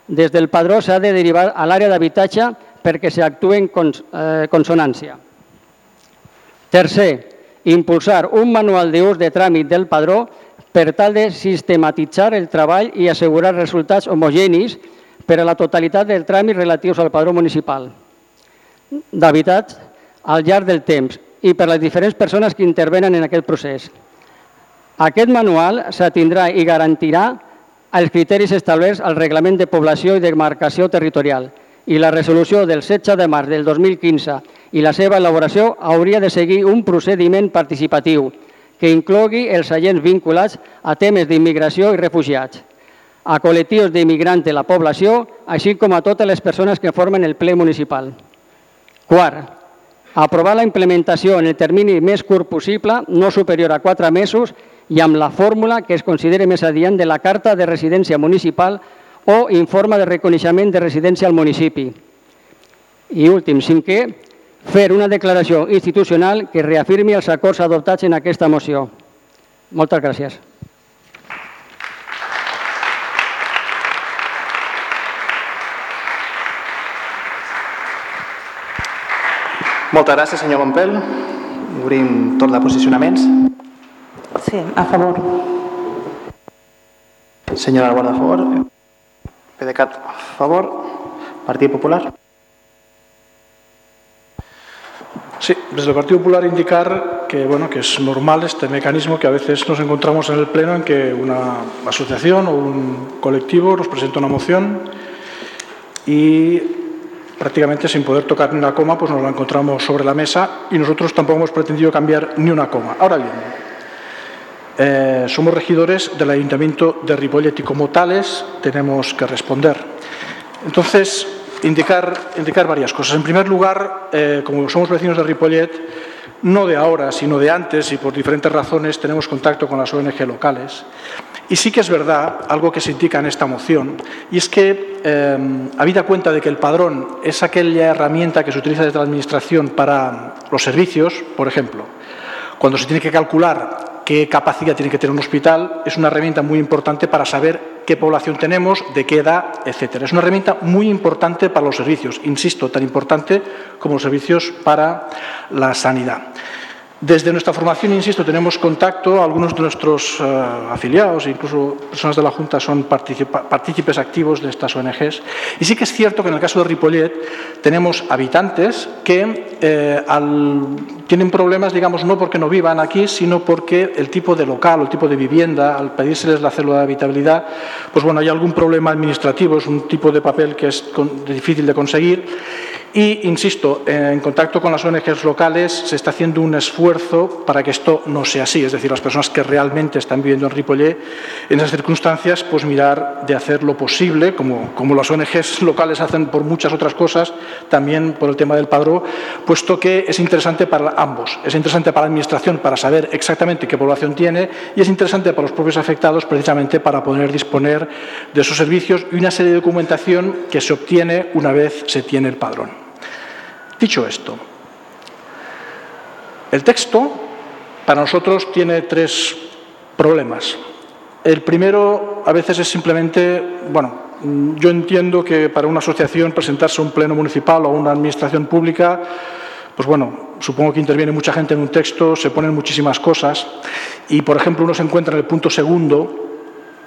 des del padró s'ha de derivar a l'àrea d'habitatge perquè s'actue en eh, consonància. Tercer, impulsar un manual d'ús de tràmit del padró per tal de sistematitzar el treball i assegurar resultats homogenis per a la totalitat del tràmit relatius al padró municipal d'habitats al llarg del temps i per les diferents persones que intervenen en aquest procés. Aquest manual s'atindrà i garantirà els criteris establerts al Reglament de Població i Demarcació Territorial i la resolució del 16 de març del 2015 i la seva elaboració hauria de seguir un procediment participatiu que inclogui els agents vinculats a temes d'immigració i refugiats, a col·lectius d'immigrants de la població, així com a totes les persones que formen el ple municipal. Quart, aprovar la implementació en el termini més curt possible, no superior a quatre mesos, i amb la fórmula que es consideri més adient de la Carta de Residència Municipal o informe de reconeixement de residència al municipi. I últim, cinquè, fer una declaració institucional que reafirmi els acords adoptats en aquesta moció. Moltes gràcies. Moltes gràcies, senyor Montpel. Obrim torn de posicionaments. Sí, a favor. Senyora Guarda, a favor. PDeCAT, a favor. Partit Popular. Sí, desde el Partido Popular indicar que, bueno, que es normal este mecanismo que a veces nos encontramos en el Pleno en que una asociación o un colectivo nos presenta una moción y prácticamente sin poder tocar ni una coma, pues nos la encontramos sobre la mesa y nosotros tampoco hemos pretendido cambiar ni una coma. Ahora bien, eh, somos regidores del Ayuntamiento de Ripollet y como tales tenemos que responder. Entonces, indicar, indicar varias cosas. En primer lugar, eh, como somos vecinos de Ripollet, no de ahora, sino de antes y por diferentes razones tenemos contacto con las ONG locales. Y sí que es verdad, algo que se indica en esta moción, y es que, eh, habida cuenta de que el padrón es aquella herramienta que se utiliza desde la Administración para los servicios, por ejemplo, cuando se tiene que calcular qué capacidad tiene que tener un hospital, es una herramienta muy importante para saber qué población tenemos, de qué edad, etcétera. Es una herramienta muy importante para los servicios, insisto, tan importante como los servicios para la sanidad. Desde nuestra formación, insisto, tenemos contacto, algunos de nuestros eh, afiliados, incluso personas de la Junta, son partícipes activos de estas ONGs. Y sí que es cierto que en el caso de Ripollet tenemos habitantes que eh, tienen problemas, digamos, no porque no vivan aquí, sino porque el tipo de local el tipo de vivienda, al pedírseles la célula de habitabilidad, pues bueno, hay algún problema administrativo, es un tipo de papel que es difícil de conseguir y, insisto, en contacto con las ONGs locales se está haciendo un esfuerzo para que esto no sea así. Es decir, las personas que realmente están viviendo en Ripollet, en esas circunstancias, pues mirar de hacer lo posible, como, como las ONGs locales hacen por muchas otras cosas, también por el tema del padrón, puesto que es interesante para ambos. Es interesante para la Administración para saber exactamente qué población tiene y es interesante para los propios afectados precisamente para poder disponer de esos servicios y una serie de documentación que se obtiene una vez se tiene el padrón. Dicho esto, el texto para nosotros tiene tres problemas. El primero a veces es simplemente, bueno, yo entiendo que para una asociación presentarse a un pleno municipal o a una administración pública, pues bueno, supongo que interviene mucha gente en un texto, se ponen muchísimas cosas y, por ejemplo, uno se encuentra en el punto segundo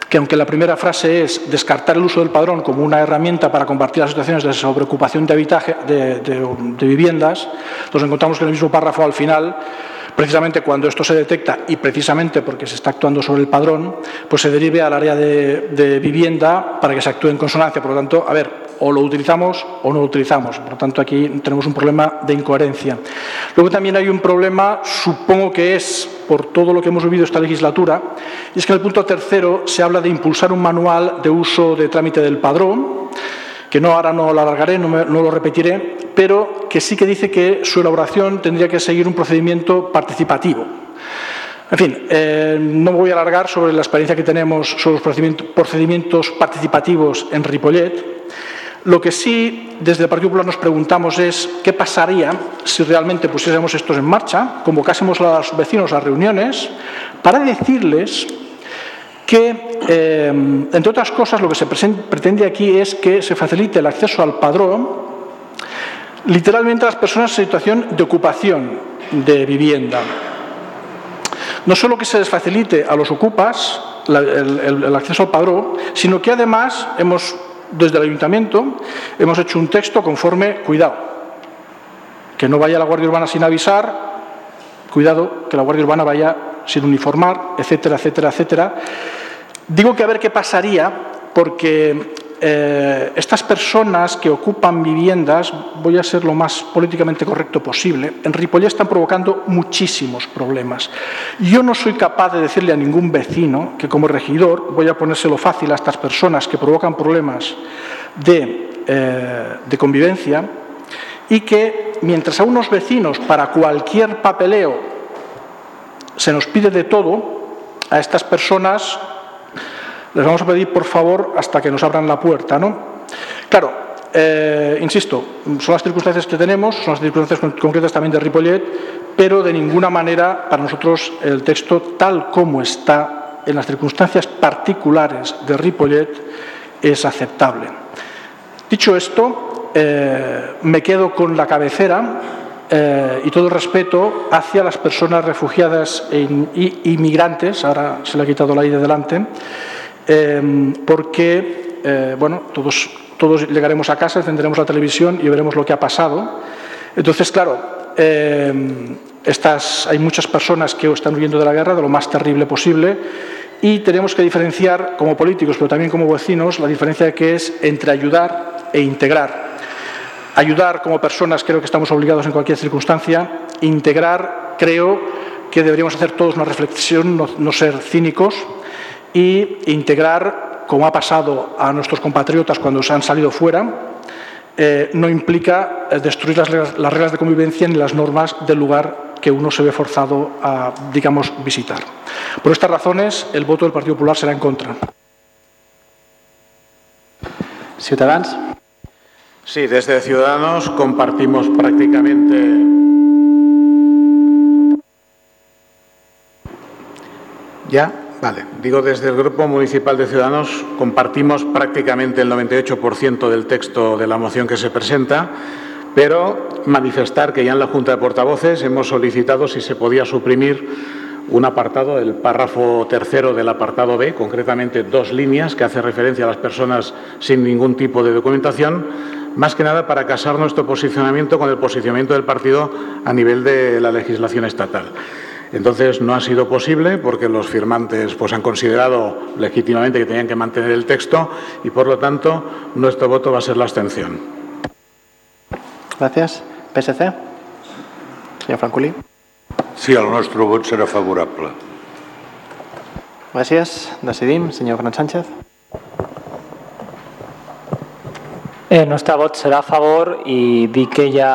que aunque la primera frase es descartar el uso del padrón como una herramienta para combatir las situaciones de sobreocupación de, habitaje, de, viviendas, nos encontramos que en el mismo párrafo al final precisamente cuando esto se detecta y precisamente porque se está actuando sobre el padrón, pues se derive al área de, de, vivienda para que se actúe en consonancia. Por lo tanto, a ver, o lo utilizamos o no lo utilizamos. Por lo tanto, aquí tenemos un problema de incoherencia. Luego también hay un problema, supongo que es por todo lo que hemos vivido esta legislatura, y es que en el punto tercero se habla de impulsar un manual de uso de trámite del padrón, que no ahora no lo alargaré, no, lo repetiré, pero que sí que dice que su elaboración tendría que seguir un procedimiento participativo. En fin, eh, no me voy a alargar sobre la experiencia que tenemos sobre los procedimientos participativos en Ripollet, lo que sí desde el Partido Popular nos preguntamos es qué pasaría si realmente pusiésemos estos en marcha, convocásemos a los vecinos a reuniones para decirles que, eh, entre otras cosas, lo que se pretende aquí es que se facilite el acceso al padrón literalmente a las personas en situación de ocupación de vivienda. No solo que se les facilite a los ocupas el, el acceso al padrón, sino que además hemos desde el ayuntamiento hemos hecho un texto conforme, cuidado, que no vaya la Guardia Urbana sin avisar, cuidado, que la Guardia Urbana vaya sin uniformar, etcétera, etcétera, etcétera. Digo que a ver qué pasaría, porque eh, estas personas que ocupan viviendas, voy a ser lo más políticamente correcto posible, en Ripollet están provocando muchísimos problemas. Yo no soy capaz de decirle a ningún vecino que como regidor voy a ponérselo fácil a estas personas que provocan problemas de, eh, de convivencia y que mientras a unos vecinos para cualquier papeleo se nos pide de todo, a estas personas les vamos a pedir, por favor, hasta que nos abran la puerta. ¿no? Claro, eh, insisto, son las circunstancias que tenemos, son las circunstancias concretas también de Ripollet, pero de ninguna manera para nosotros el texto tal como está en las circunstancias particulares de Ripollet es aceptable. Dicho esto, eh, me quedo con la cabecera eh, y todo el respeto hacia las personas refugiadas e inmigrantes, ahora se le ha quitado la I de delante, Em, porque, eh, bueno, todos, todos llegaremos a casa, encenderemos la televisión y veremos lo que ha pasado. Entonces, claro, em, hay muchas personas que están huyendo de la guerra de lo más terrible posible y tenemos que diferenciar como políticos, pero también como vecinos, la diferencia que es entre ayudar e integrar. Ayudar como personas creo que estamos obligados en cualquier circunstancia. Integrar creo que deberíamos hacer todos una reflexión, no ser cínicos, y integrar como ha pasado a nuestros compatriotas cuando se han salido fuera, eh, no implica eh, destruir las reglas, las reglas de convivencia ni las normas del lugar que uno se ve forzado a, digamos, visitar. Por estas razones, el voto del Partido Popular será en contra. Ciutadans. Sí, desde Ciudadanos compartimos prácticamente ¿Ya? Vale. Digo, desde el Grupo Municipal de Ciudadanos compartimos prácticamente el 98% del texto de la moción que se presenta, pero manifestar que ya en la Junta de Portavoces hemos solicitado si se podía suprimir un apartado, el párrafo tercero del apartado B, concretamente dos líneas que hace referencia a las personas sin ningún tipo de documentación, más que nada para casar nuestro posicionamiento con el posicionamiento del partido a nivel de la legislación estatal. Entonces no ha sido posible porque los firmantes pues, han considerado legítimamente que tenían que mantener el texto y por lo tanto nuestro voto va a ser la abstención. Gracias. PSC. Senyor Francolí. Sí, el nostre vot serà favorable. Gràcies. Decidim. Senyor Gran Sánchez. El nostre vot serà a favor i dir que ja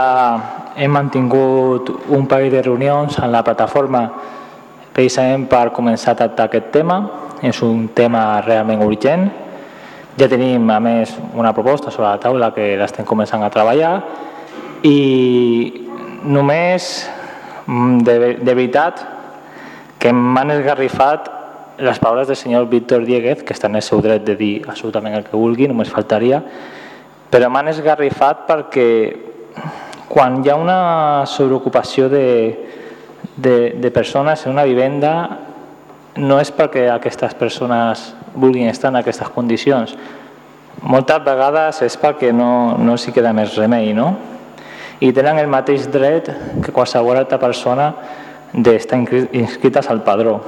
hem mantingut un parell de reunions en la plataforma precisament per començar a tractar aquest tema. És un tema realment urgent. Ja tenim, a més, una proposta sobre la taula que l'estem començant a treballar i només mm, de, de veritat que m'han esgarrifat les paraules del senyor Víctor Dieguez, que està en el seu dret de dir absolutament el que vulgui, només faltaria, però m'han esgarrifat perquè quan hi ha una sobreocupació de, de, de persones en una vivenda no és perquè aquestes persones vulguin estar en aquestes condicions. Moltes vegades és perquè no, no s'hi queda més remei, no? I tenen el mateix dret que qualsevol altra persona d'estar inscrites al padró.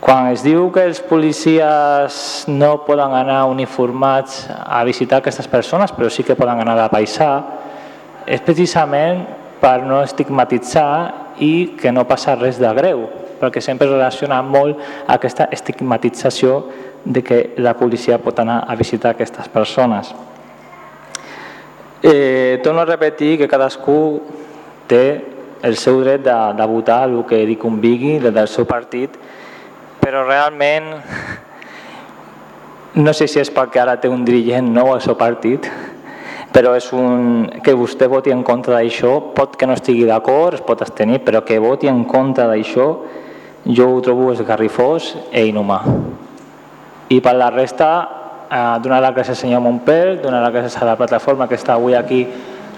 Quan es diu que els policies no poden anar uniformats a visitar aquestes persones, però sí que poden anar a paisar, és precisament per no estigmatitzar i que no passa res de greu, perquè sempre es relaciona molt aquesta estigmatització de que la policia pot anar a visitar aquestes persones. Eh, torno a repetir que cadascú té el seu dret de, de votar el que li convigui des del seu partit, però realment no sé si és perquè ara té un dirigent nou al seu partit, però és un, que vostè voti en contra d'això, pot que no estigui d'acord, es pot abstenir, però que voti en contra d'això jo ho trobo esgarrifós e inhumà. I per la resta, eh, donar les gràcies al senyor Montpel, donar les gràcies a la plataforma que està avui aquí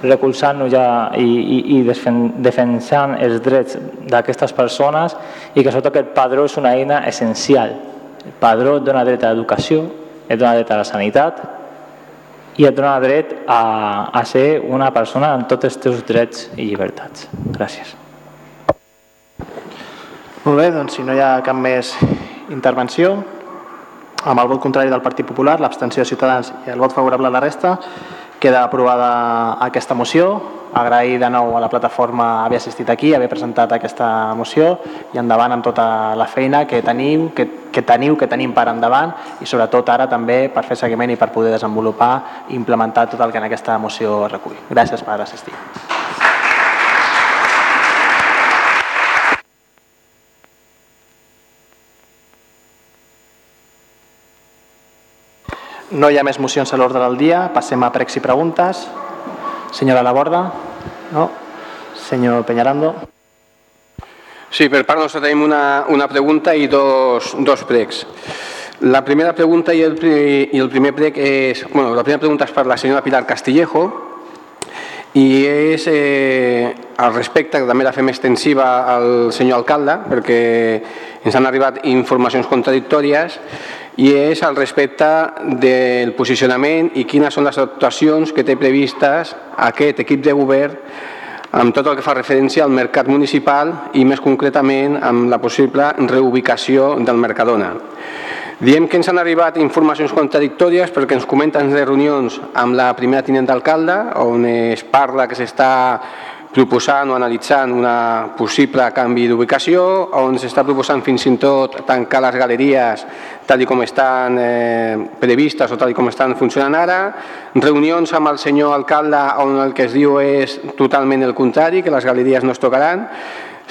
recolzant-nos ja i, i, i defensant els drets d'aquestes persones i que sobretot aquest padró és una eina essencial. El padró dona dret a l'educació, et dona dret a la sanitat, i et dona dret a, a ser una persona amb tots els teus drets i llibertats. Gràcies. Molt bé, doncs si no hi ha cap més intervenció, amb el vot contrari del Partit Popular, l'abstenció de Ciutadans i el vot favorable a la resta, queda aprovada aquesta moció. Agrair de nou a la plataforma haver assistit aquí, haver presentat aquesta moció i endavant amb tota la feina que teniu, que, que teniu, que tenim per endavant i sobretot ara també per fer seguiment i per poder desenvolupar i implementar tot el que en aquesta moció recull. Gràcies per assistir. No hi ha més mocions a l'ordre del dia. Passem a pregs i preguntes. Senyora Laborda? No? Senyor Peñarando? Sí, per part nostra tenim una, una pregunta i dos, dos pregs. La primera pregunta i el, el primer prec és... Bueno, la primera pregunta és per la senyora Pilar Castillejo i és eh, al respecte, que també la fem extensiva al senyor alcalde, perquè ens han arribat informacions contradictòries i és al respecte del posicionament i quines són les actuacions que té previstes aquest equip de govern amb tot el que fa referència al mercat municipal i més concretament amb la possible reubicació del Mercadona. Diem que ens han arribat informacions contradictòries perquè ens comenten de reunions amb la primera tinent d'alcalde on es parla que s'està proposant o analitzant una possible canvi d'ubicació, on s'està proposant fins i tot tancar les galeries tal com estan eh, previstes o tal com estan funcionant ara, reunions amb el senyor alcalde on el que es diu és totalment el contrari, que les galeries no es tocaran,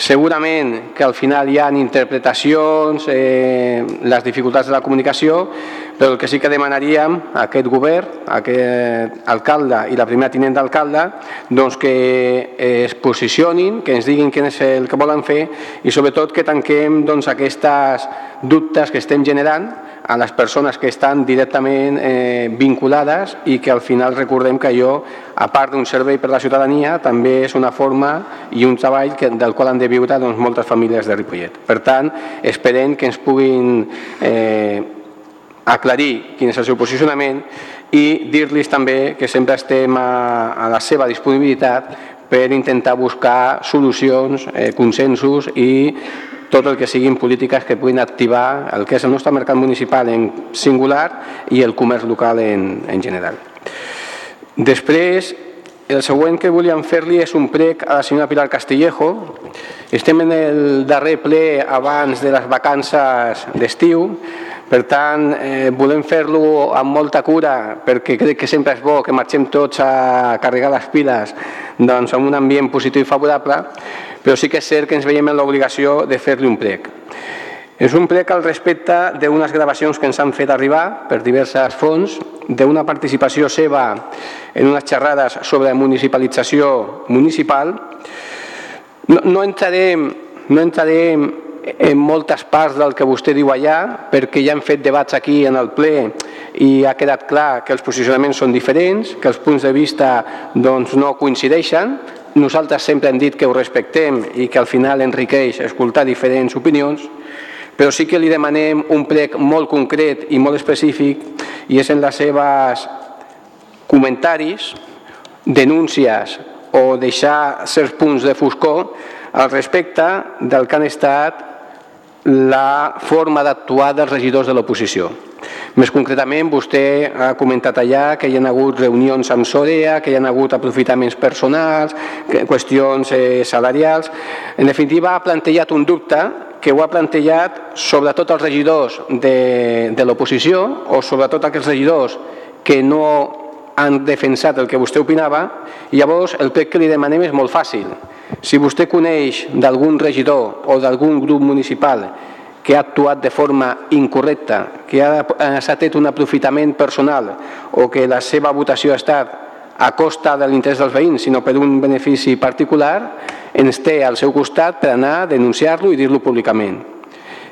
Segurament que al final hi ha interpretacions, eh, les dificultats de la comunicació, però el que sí que demanaríem a aquest govern, a aquest alcalde i la primera tinent d'alcalde, doncs que es posicionin, que ens diguin què és el que volen fer i sobretot que tanquem doncs, aquestes dubtes que estem generant a les persones que estan directament eh, vinculades i que al final recordem que allò, a part d'un servei per a la ciutadania, també és una forma i un treball que, del qual han de viure doncs, moltes famílies de Ripollet. Per tant, esperem que ens puguin eh, aclarir quin és el seu posicionament i dir-los també que sempre estem a, a la seva disponibilitat per intentar buscar solucions, eh, consensos i tot el que siguin polítiques que puguin activar el que és el nostre mercat municipal en singular i el comerç local en, en general. Després, el següent que volíem fer-li és un prec a la senyora Pilar Castillejo. Estem en el darrer ple abans de les vacances d'estiu, per tant, eh, volem fer-lo amb molta cura perquè crec que sempre és bo que marxem tots a carregar les piles doncs, en un ambient positiu i favorable, però sí que és cert que ens veiem en l'obligació de fer-li un prec. És un prec al respecte d'unes gravacions que ens han fet arribar per diverses fonts, d'una participació seva en unes xerrades sobre municipalització municipal. No, no entrarem, no entrarem en moltes parts del que vostè diu allà, perquè ja hem fet debats aquí en el ple i ha quedat clar que els posicionaments són diferents, que els punts de vista doncs, no coincideixen. Nosaltres sempre hem dit que ho respectem i que al final enriqueix escoltar diferents opinions, però sí que li demanem un plec molt concret i molt específic i és en les seves comentaris, denúncies o deixar certs punts de foscor al respecte del que han estat la forma d'actuar dels regidors de l'oposició. Més concretament, vostè ha comentat allà que hi ha hagut reunions amb Sorea, que hi ha hagut aprofitaments personals, qüestions eh, salarials. En definitiva, ha plantejat un dubte que ho ha plantejat sobretot els regidors de, de l'oposició o sobretot aquells regidors que no han defensat el que vostè opinava llavors el que li demanem és molt fàcil si vostè coneix d'algun regidor o d'algun grup municipal que ha actuat de forma incorrecta, que ha, s'ha tret un aprofitament personal o que la seva votació ha estat a costa de l'interès dels veïns, sinó per un benefici particular, ens té al seu costat per anar a denunciar-lo i dir-lo públicament.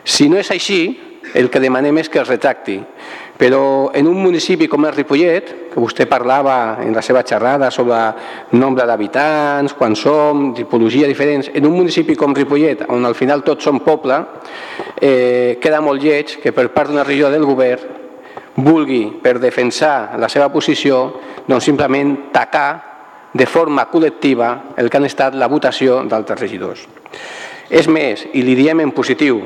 Si no és així, el que demanem és que es retracti. Però en un municipi com el Ripollet, que vostè parlava en la seva xerrada sobre nombre d'habitants, quan som, tipologia diferents, en un municipi com Ripollet, on al final tots som poble, eh, queda molt lleig que per part d'una regió del govern vulgui, per defensar la seva posició, doncs simplement tacar de forma col·lectiva el que han estat la votació d'altres regidors. És més, i li diem en positiu,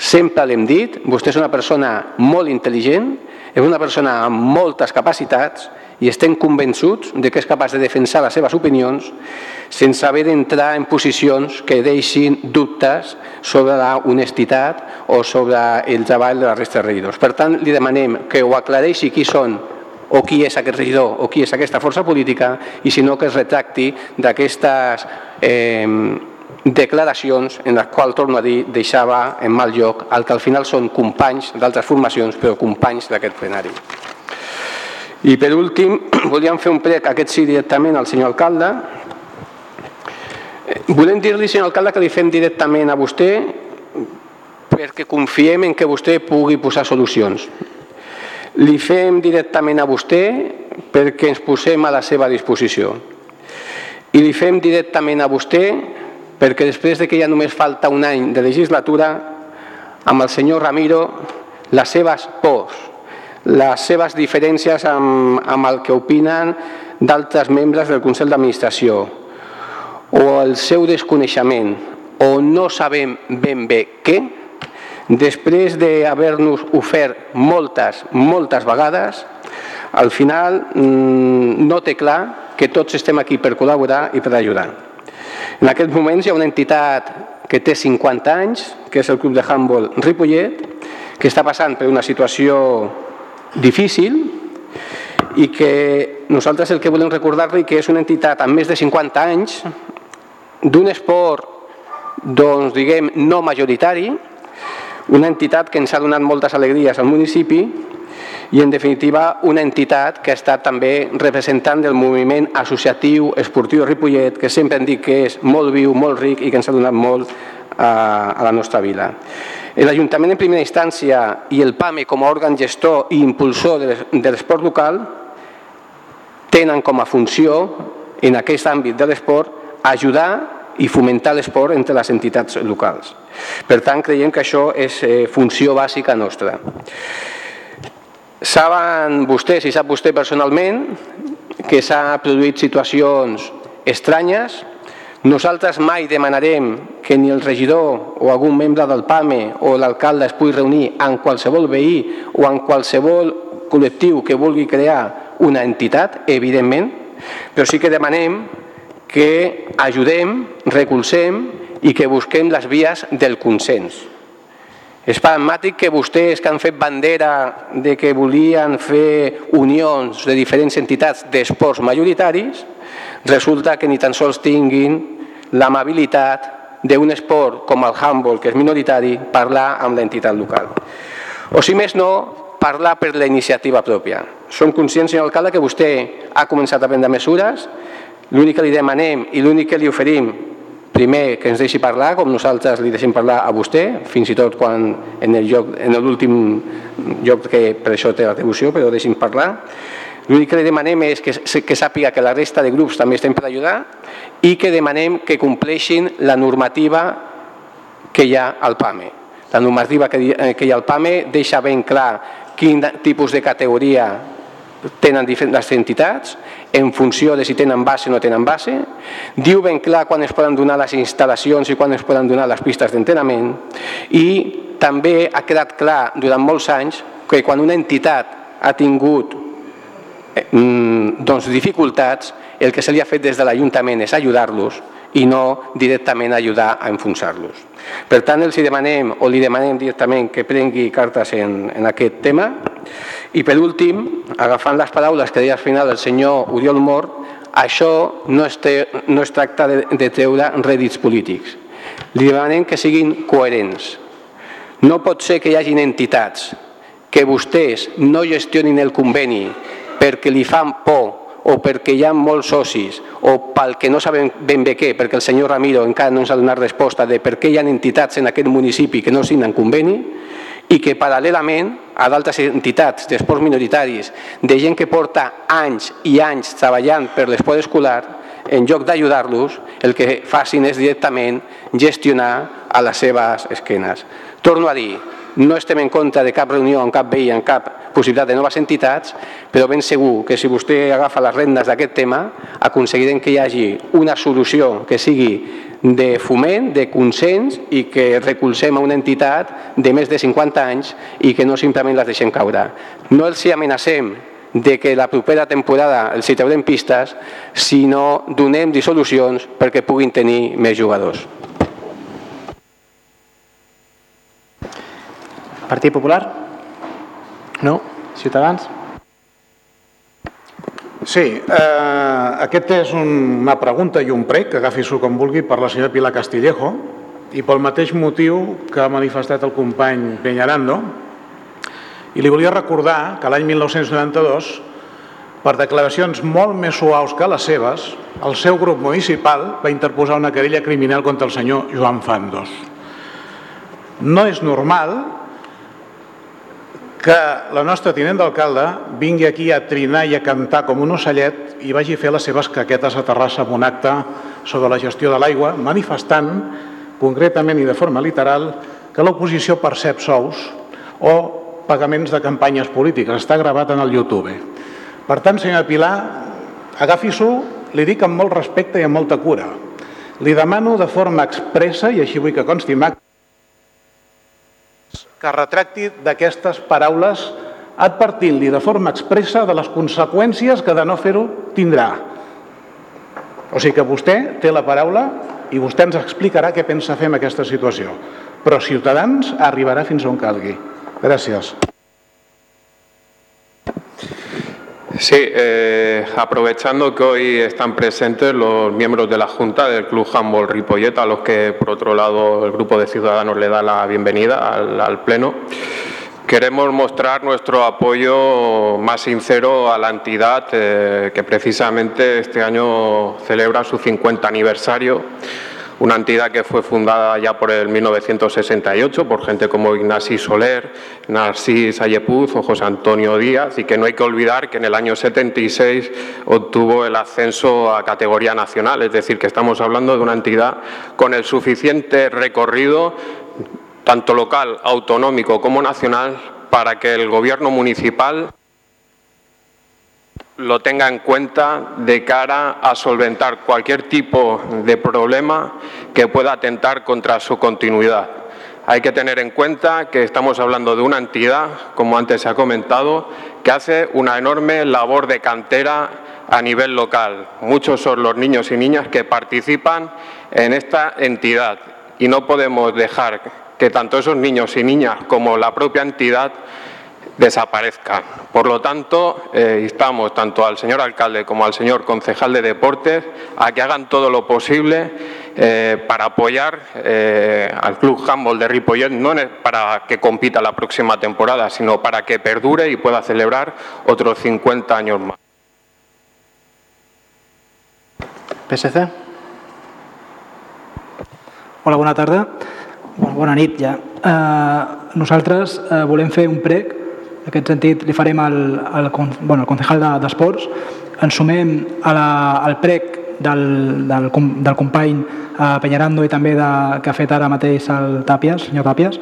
Sempre l'hem dit, vostè és una persona molt intel·ligent, és una persona amb moltes capacitats i estem convençuts de que és capaç de defensar les seves opinions sense haver d'entrar en posicions que deixin dubtes sobre la honestitat o sobre el treball de la resta de regidors. Per tant, li demanem que ho aclareixi qui són o qui és aquest regidor o qui és aquesta força política i si no que es retracti d'aquestes eh, declaracions en les quals, torno a dir, deixava en mal lloc el que al final són companys d'altres formacions, però companys d'aquest plenari. I per últim, volíem fer un prec, aquest sí directament al senyor alcalde. Eh, volem dir-li, senyor alcalde, que li fem directament a vostè perquè confiem en que vostè pugui posar solucions. Li fem directament a vostè perquè ens posem a la seva disposició. I li fem directament a vostè perquè després de que ja només falta un any de legislatura, amb el senyor Ramiro, les seves pors, les seves diferències amb, amb el que opinen d'altres membres del Consell d'Administració, o el seu desconeixement, o no sabem ben bé què, després d'haver-nos ofert moltes, moltes vegades, al final mm, no té clar que tots estem aquí per col·laborar i per ajudar. En aquest moments hi ha una entitat que té 50 anys, que és el Club de Handball Ripollet, que està passant per una situació difícil i que nosaltres el que volem recordar-li que és una entitat amb més de 50 anys d'un esport doncs diguem no majoritari una entitat que ens ha donat moltes alegries al municipi i en definitiva una entitat que ha estat també representant del moviment associatiu esportiu Ripollet que sempre hem dit que és molt viu, molt ric i que ens ha donat molt a, a la nostra vila. L'Ajuntament en primera instància i el PAME com a òrgan gestor i impulsor de l'esport local tenen com a funció en aquest àmbit de l'esport ajudar i fomentar l'esport entre les entitats locals. Per tant, creiem que això és eh, funció bàsica nostra. Saben vostès, i sap vostè personalment, que s'ha produït situacions estranyes. Nosaltres mai demanarem que ni el regidor o algun membre del PAME o l'alcalde es pugui reunir amb qualsevol veí o amb qualsevol col·lectiu que vulgui crear una entitat, evidentment, però sí que demanem que ajudem, recolzem i que busquem les vies del consens. És paradigmàtic que vostès que han fet bandera de que volien fer unions de diferents entitats d'esports majoritaris, resulta que ni tan sols tinguin l'amabilitat d'un esport com el handball, que és minoritari, parlar amb l'entitat local. O si més no, parlar per la iniciativa pròpia. Som conscients, senyor alcalde, que vostè ha començat a prendre mesures, l'únic que li demanem i l'únic que li oferim primer que ens deixi parlar, com nosaltres li deixem parlar a vostè, fins i tot quan en el lloc, en l'últim lloc que per això té l'atribució, però deixi'm parlar. L'únic que li demanem és que, que sàpiga que la resta de grups també estem per ajudar i que demanem que compleixin la normativa que hi ha al PAME. La normativa que, que hi ha al PAME deixa ben clar quin tipus de categoria tenen les entitats en funció de si tenen base o no tenen base, diu ben clar quan es poden donar les instal·lacions i quan es poden donar les pistes d'entrenament. I també ha quedat clar durant molts anys que quan una entitat ha tingut eh, mm, doncs, dificultats, el que se li ha fet des de l'Ajuntament és ajudar-los i no directament ajudar a enfonsar-los. Per tant, els demanem o li demanem directament que prengui cartes en, en aquest tema i per últim, agafant les paraules que deia al final el senyor Oriol Mor, això no es, te, no es tracta de, de treure rèdits polítics. Li demanem que siguin coherents. No pot ser que hi hagin entitats que vostès no gestionin el conveni perquè li fan por o perquè hi ha molts socis o pel que no sabem ben bé què, perquè el senyor Ramiro encara no ens ha donat resposta de per què hi ha entitats en aquest municipi que no signen conveni, i que paral·lelament a d'altres entitats d'esports minoritaris, de gent que porta anys i anys treballant per l'esport escolar, en lloc d'ajudar-los, el que facin és directament gestionar a les seves esquenes. Torno a dir, no estem en contra de cap reunió amb cap veí, amb cap possibilitat de noves entitats, però ben segur que si vostè agafa les rendes d'aquest tema, aconseguirem que hi hagi una solució que sigui de foment, de consens i que recolzem a una entitat de més de 50 anys i que no simplement les deixem caure. No els hi amenacem de que la propera temporada els hi traurem pistes, sinó donem dissolucions perquè puguin tenir més jugadors. Partit Popular? No? Ciutadans? Sí, eh, aquest és una pregunta i un prec, que agafi-s'ho com vulgui, per la senyora Pilar Castillejo i pel mateix motiu que ha manifestat el company Peñarando. I li volia recordar que l'any 1992, per declaracions molt més suaus que les seves, el seu grup municipal va interposar una querella criminal contra el senyor Joan Fandos. No és normal que la nostra tinent d'alcalde vingui aquí a trinar i a cantar com un ocellet i vagi a fer les seves caquetes a Terrassa amb un acte sobre la gestió de l'aigua, manifestant concretament i de forma literal que l'oposició percep sous o pagaments de campanyes polítiques. Està gravat en el YouTube. Per tant, senyora Pilar, agafi-s'ho, li dic amb molt respecte i amb molta cura. Li demano de forma expressa, i així vull que consti que retracti d'aquestes paraules advertint-li de forma expressa de les conseqüències que de no fer-ho tindrà. O sigui que vostè té la paraula i vostè ens explicarà què pensa fer amb aquesta situació. Però Ciutadans arribarà fins on calgui. Gràcies. Sí, eh, aprovechando que hoy están presentes los miembros de la Junta del Club Handball Ripollet, a los que por otro lado el grupo de ciudadanos le da la bienvenida al, Pleno, queremos mostrar nuestro apoyo más sincero a la entidad eh, que precisamente este año celebra su 50 aniversario una entidad que fue fundada ya por el 1968 por gente como Ignasi Soler, Narcís Ayepuz o José Antonio Díaz y que no hay que olvidar que en el año 76 obtuvo el ascenso a categoría nacional, es decir, que estamos hablando de una entidad con el suficiente recorrido, tanto local, autonómico como nacional, para que el gobierno municipal lo tenga en cuenta de cara a solventar cualquier tipo de problema que pueda atentar contra su continuidad. Hay que tener en cuenta que estamos hablando de una entidad, como antes se ha comentado, que hace una enorme labor de cantera a nivel local. Muchos son los niños y niñas que participan en esta entidad y no podemos dejar que tanto esos niños y niñas como la propia entidad desaparezcan. Por lo tanto, eh, instamos tanto al señor alcalde como al señor concejal de deportes a que hagan todo lo posible eh, para apoyar eh, al Club Handball de Ripollet, no para que compita la próxima temporada, sino para que perdure y pueda celebrar otros 50 años más. PSC. Hola, bona tarda. Bona nit ja. Fer un prec en aquest sentit li farem al, al, bueno, al concejal d'Esports, ens sumem a la, al prec del, del, del company eh, Peñarando i també de, que ha fet ara mateix el Tàpies, senyor Tàpies,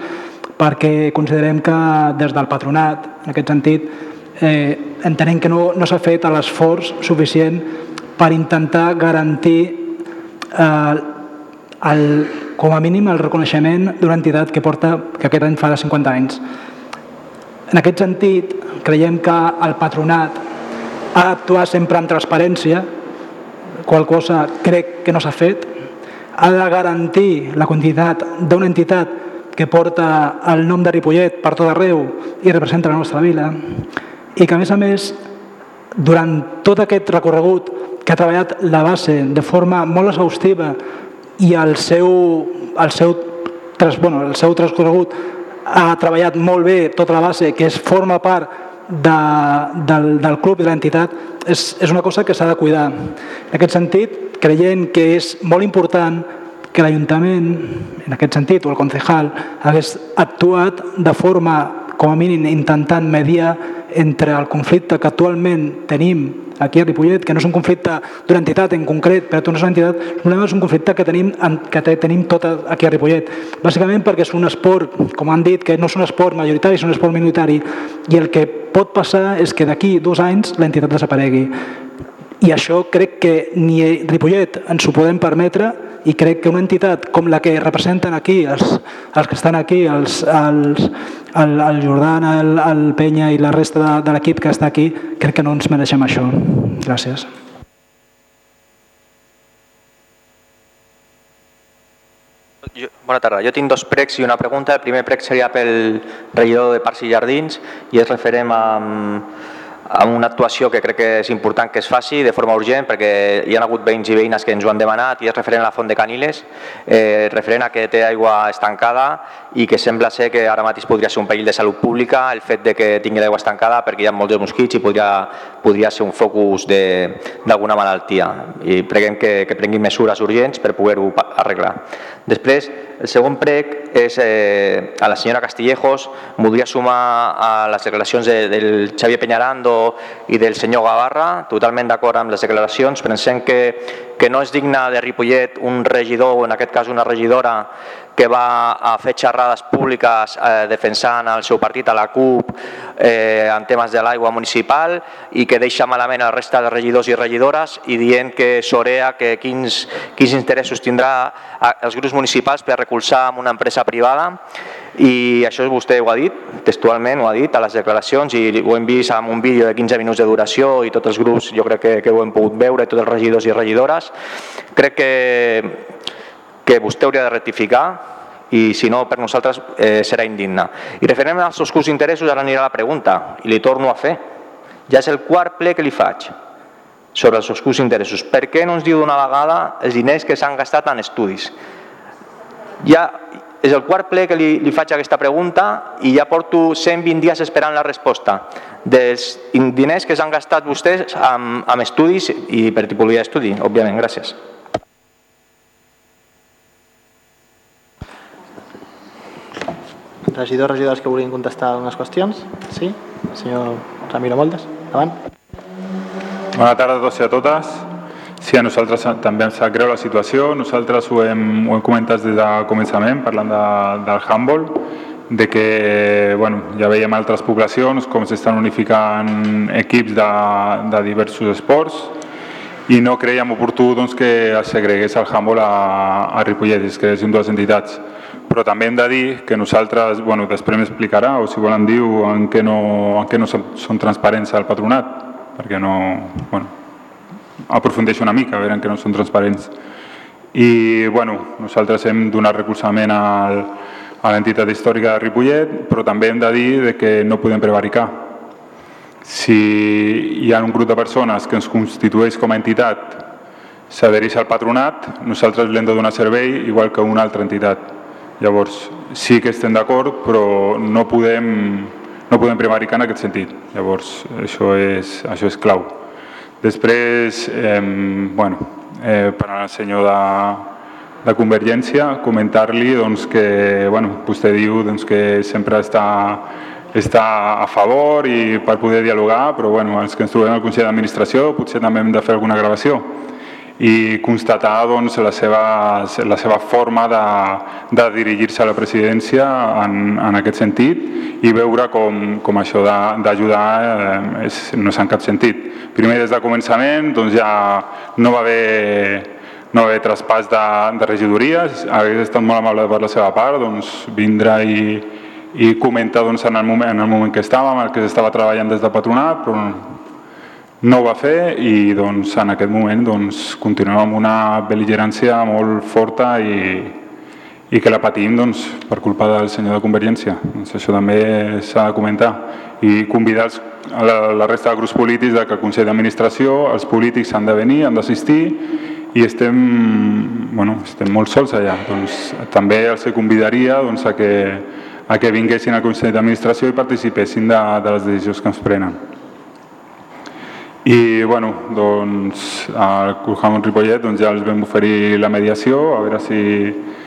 perquè considerem que des del patronat, en aquest sentit, eh, entenem que no, no s'ha fet l'esforç suficient per intentar garantir eh, el, com a mínim el reconeixement d'una entitat que porta que aquest any fa 50 anys. En aquest sentit, creiem que el patronat ha d'actuar sempre amb transparència, qual cosa crec que no s'ha fet, ha de garantir la quantitat d'una entitat que porta el nom de Ripollet per tot arreu i representa la nostra vila i que a més a més durant tot aquest recorregut que ha treballat la base de forma molt exhaustiva i el seu, el seu, bueno, el seu transcorregut ha treballat molt bé tota la base, que es forma part de, del, del club i de l'entitat, és, és una cosa que s'ha de cuidar. En aquest sentit, creient que és molt important que l'Ajuntament, en aquest sentit, o el concejal, hagués actuat de forma, com a mínim, intentant mediar entre el conflicte que actualment tenim aquí a Ripollet, que no és un conflicte d'una entitat en concret, però no és una entitat, el problema és un conflicte que tenim, que tenim tot aquí a Ripollet. Bàsicament perquè és un esport, com han dit, que no és un esport majoritari, és un esport minoritari, i el que pot passar és que d'aquí dos anys l'entitat desaparegui. I això crec que ni Ripollet ens ho podem permetre i crec que una entitat com la que representen aquí, els, els que estan aquí, els, els, el, el Jordan, el, el Penya i la resta de, de l'equip que està aquí, crec que no ens mereixem això. Gràcies. Bona tarda. Jo tinc dos pregs i una pregunta. El primer prec seria pel regidor de Parcs i Jardins i és referent a, una actuació que crec que és important que es faci de forma urgent perquè hi ha hagut veïns i veïnes que ens ho han demanat i és referent a la font de Caniles, eh, referent a que té aigua estancada i que sembla ser que ara mateix podria ser un perill de salut pública el fet de que tingui l'aigua estancada perquè hi ha molts mosquits i podria, podria ser un focus d'alguna malaltia i preguem que, que prenguin mesures urgents per poder-ho arreglar. Després, el segon prec és eh, a la senyora Castillejos, voldria sumar a les declaracions de, del Xavier Peñarando i del senyor Gavarra, totalment d'acord amb les declaracions, pensem que, que no és digne de Ripollet un regidor, o en aquest cas una regidora, que va a fer xerrades públiques eh, defensant el seu partit a la CUP eh, en temes de l'aigua municipal i que deixa malament la resta de regidors i regidores i dient que Sorea que quins, quins interessos tindrà els grups municipals per recolzar amb una empresa privada i això vostè ho ha dit, textualment ho ha dit a les declaracions i ho hem vist amb un vídeo de 15 minuts de duració i tots els grups jo crec que, que ho hem pogut veure, tots els regidors i regidores. Crec que que vostè hauria de rectificar i si no per nosaltres eh, serà indigna. I referent als oscurs interessos ara anirà la pregunta i li torno a fer. Ja és el quart ple que li faig sobre els oscurs interessos. Per què no ens diu d'una vegada els diners que s'han gastat en estudis? Ja és el quart ple que li, li faig aquesta pregunta i ja porto 120 dies esperant la resposta dels diners que s'han gastat vostès amb, amb estudis i per tipologia d'estudi, òbviament. Gràcies. Regidors, regidors que vulguin contestar unes qüestions? Sí? Senyor Ramiro Moldes, davant. Bona tarda a tots i a totes. Sí, a nosaltres també ens sap greu la situació. Nosaltres ho hem, ho hem comentat des del començament, parlant de, del handball, de que bueno, ja veiem altres poblacions com s'estan unificant equips de, de diversos esports i no creiem oportú doncs, que es segregués el handball a, a Ripollet, es creessin dues entitats però també hem de dir que nosaltres, bueno, després m'explicarà, o si volen dir en què no, en què no són, són transparents al patronat, perquè no, bueno, aprofundeixo una mica, a veure en què no són transparents. I, bueno, nosaltres hem donat recolzament al, a l'entitat històrica de Ripollet, però també hem de dir de que no podem prevaricar. Si hi ha un grup de persones que ens constitueix com a entitat s'adhereix al patronat, nosaltres l'hem de donar servei igual que una altra entitat Llavors, sí que estem d'acord, però no podem, no podem prevaricar en aquest sentit. Llavors, això és, això és clau. Després, eh, bueno, eh, per al senyor de, de Convergència, comentar-li doncs, que bueno, vostè diu doncs, que sempre està, està a favor i per poder dialogar, però bueno, els que ens trobem al Consell d'Administració potser també hem de fer alguna gravació i constatar doncs, la, seva, la seva forma de, de dirigir-se a la presidència en, en aquest sentit i veure com, com això d'ajudar eh, no és en cap sentit. Primer, des de començament, doncs ja no va haver no haver traspàs de, de regidories, hauria estat molt amable per la seva part, doncs vindre i, i comentar doncs, en, el moment, en el moment que estàvem, el que s'estava treballant des de patronat, però no ho va fer i doncs, en aquest moment doncs, continuem amb una bel·ligerància molt forta i, i que la patim doncs, per culpa del senyor de Convergència. Doncs això també s'ha de comentar i convidar els, la, la resta de grups polítics de que el Consell d'Administració, els polítics han de venir, han d'assistir i estem, bueno, estem molt sols allà. Doncs, també els convidaria doncs, a, que, a que vinguessin al Consell d'Administració i participessin de, de les decisions que ens prenen. I bueno, doncs, al Culhamon Ripollet doncs, ja els vam oferir la mediació, a veure si,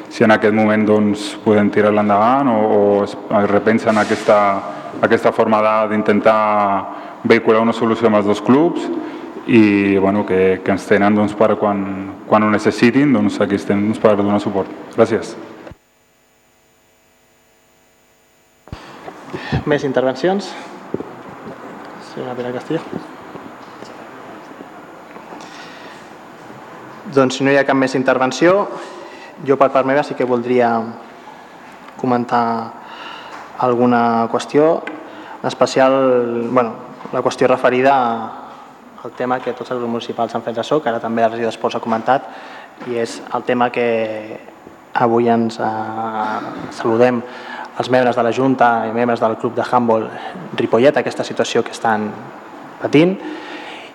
si en aquest moment doncs, podem tirar-la endavant o, o es, es repensen aquesta, aquesta forma d'intentar vehicular una solució amb els dos clubs i bueno, que, que ens tenen doncs, per quan, quan ho necessitin, doncs aquí estem doncs, per donar suport. Gràcies. Més intervencions? Senyora Pere Castillo. Doncs si no hi ha cap més intervenció, jo per part meva sí que voldria comentar alguna qüestió, en especial bueno, la qüestió referida al tema que tots els grups municipals han fet de soc, ara també el regidor d'Esports ha comentat, i és el tema que avui ens eh, saludem els membres de la Junta i membres del Club de Handball Ripollet, aquesta situació que estan patint,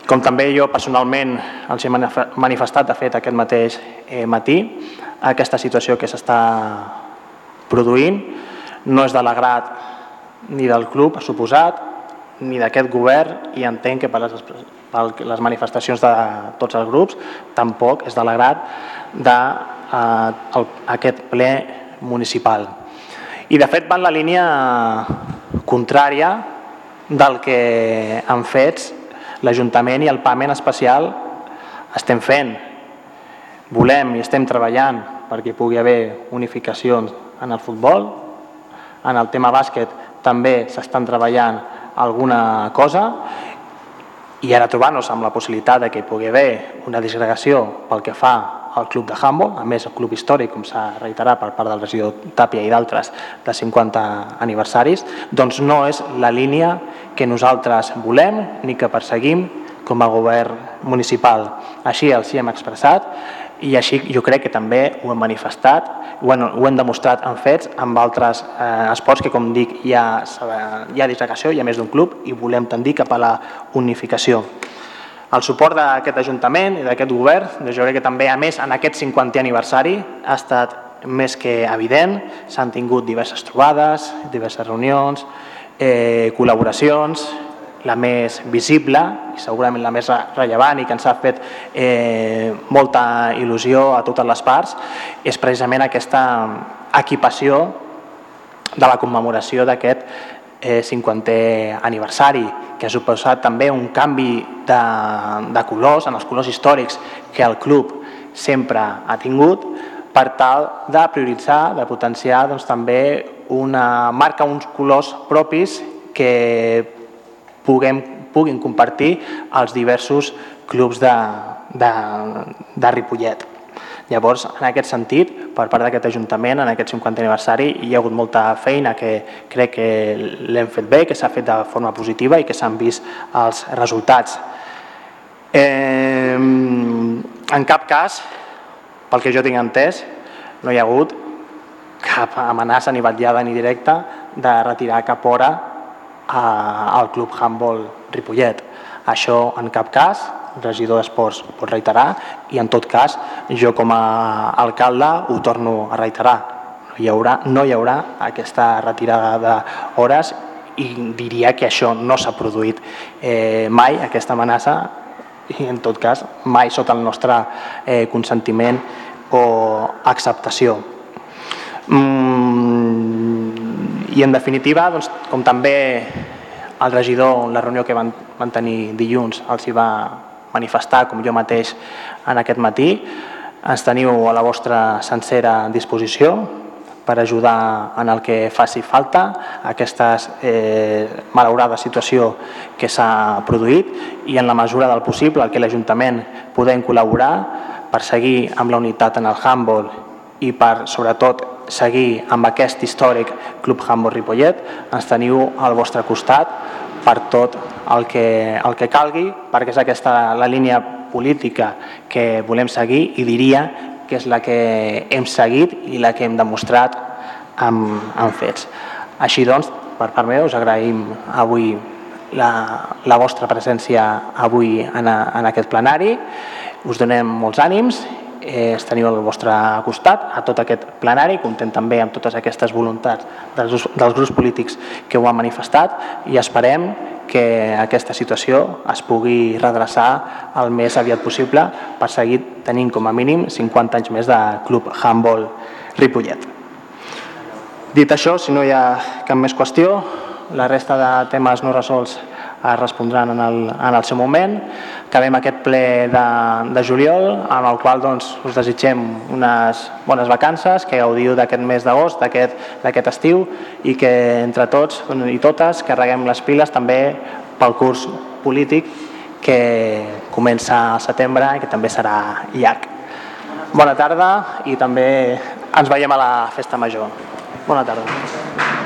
com també jo personalment els he manifestat, de fet, aquest mateix eh, matí, aquesta situació que s'està produint no és de l'agrat ni del club, ha suposat, ni d'aquest govern i entenc que per les, per les manifestacions de tots els grups tampoc és de l'agrat d'aquest eh, ple municipal. I de fet va en la línia contrària del que han fet l'Ajuntament i el PAME en especial estem fent. Volem i estem treballant perquè hi pugui haver unificacions en el futbol. En el tema bàsquet també s'estan treballant alguna cosa i ara trobant-nos amb la possibilitat de que hi pugui haver una disgregació pel que fa al club de handball, a més el club històric, com s'ha reiterat per part del regidor Tàpia i d'altres, de 50 aniversaris, doncs no és la línia que nosaltres volem ni que perseguim com a govern municipal. Així els hi hem expressat i així jo crec que també ho hem manifestat, ho hem, ho hem demostrat en fets amb altres eh, esports que, com dic, hi ha, hi ha disgregació, hi ha més d'un club i volem tendir cap a la unificació. El suport d'aquest Ajuntament i d'aquest govern, jo crec que també, a més, en aquest 50è aniversari ha estat més que evident, s'han tingut diverses trobades, diverses reunions, eh, col·laboracions, la més visible i segurament la més rellevant i que ens ha fet eh, molta il·lusió a totes les parts és precisament aquesta equipació de la commemoració d'aquest eh, 50è aniversari que ha suposat també un canvi de, de colors, en els colors històrics que el club sempre ha tingut per tal de prioritzar, de potenciar doncs, també una marca, uns colors propis que puguem, puguin compartir els diversos clubs de, de, de Ripollet. Llavors, en aquest sentit, per part d'aquest Ajuntament, en aquest 50 aniversari, hi ha hagut molta feina que crec que l'hem fet bé, que s'ha fet de forma positiva i que s'han vist els resultats. Eh, en cap cas, pel que jo tinc entès, no hi ha hagut cap amenaça ni vetllada ni directa de retirar cap hora al Club Handball Ripollet. Això en cap cas, regidor d'Esports pot reiterar i en tot cas jo com a alcalde ho torno a reiterar. No hi haurà, no hi haurà aquesta retirada d'hores i diria que això no s'ha produït eh, mai, aquesta amenaça, i en tot cas mai sota el nostre eh, consentiment o acceptació. Mm, I en definitiva, doncs, com també el regidor, en la reunió que van, van tenir dilluns, els hi va manifestar, com jo mateix, en aquest matí, ens teniu a la vostra sencera disposició per ajudar en el que faci falta aquesta eh, malaurada situació que s'ha produït i en la mesura del possible el que l'Ajuntament podem col·laborar per seguir amb la unitat en el handball i per, sobretot, seguir amb aquest històric Club Handball Ripollet, ens teniu al vostre costat per tot el que, el que calgui, perquè és aquesta la línia política que volem seguir i diria que és la que hem seguit i la que hem demostrat amb, amb fets. Així doncs, per part meva, us agraïm avui la, la vostra presència avui en, a, en aquest plenari, us donem molts ànims eh, teniu al vostre costat a tot aquest plenari, content també amb totes aquestes voluntats dels, dels grups polítics que ho han manifestat i esperem que aquesta situació es pugui redreçar el més aviat possible per seguir tenint com a mínim 50 anys més de Club Handball Ripollet. Dit això, si no hi ha cap més qüestió, la resta de temes no resolts es respondran en el, en el seu moment. Acabem aquest ple de, de juliol, en el qual doncs, us desitgem unes bones vacances, que gaudiu d'aquest mes d'agost, d'aquest estiu, i que entre tots i totes carreguem les piles també pel curs polític que comença al setembre i que també serà llarg. Bona tarda i també ens veiem a la festa major. Bona tarda.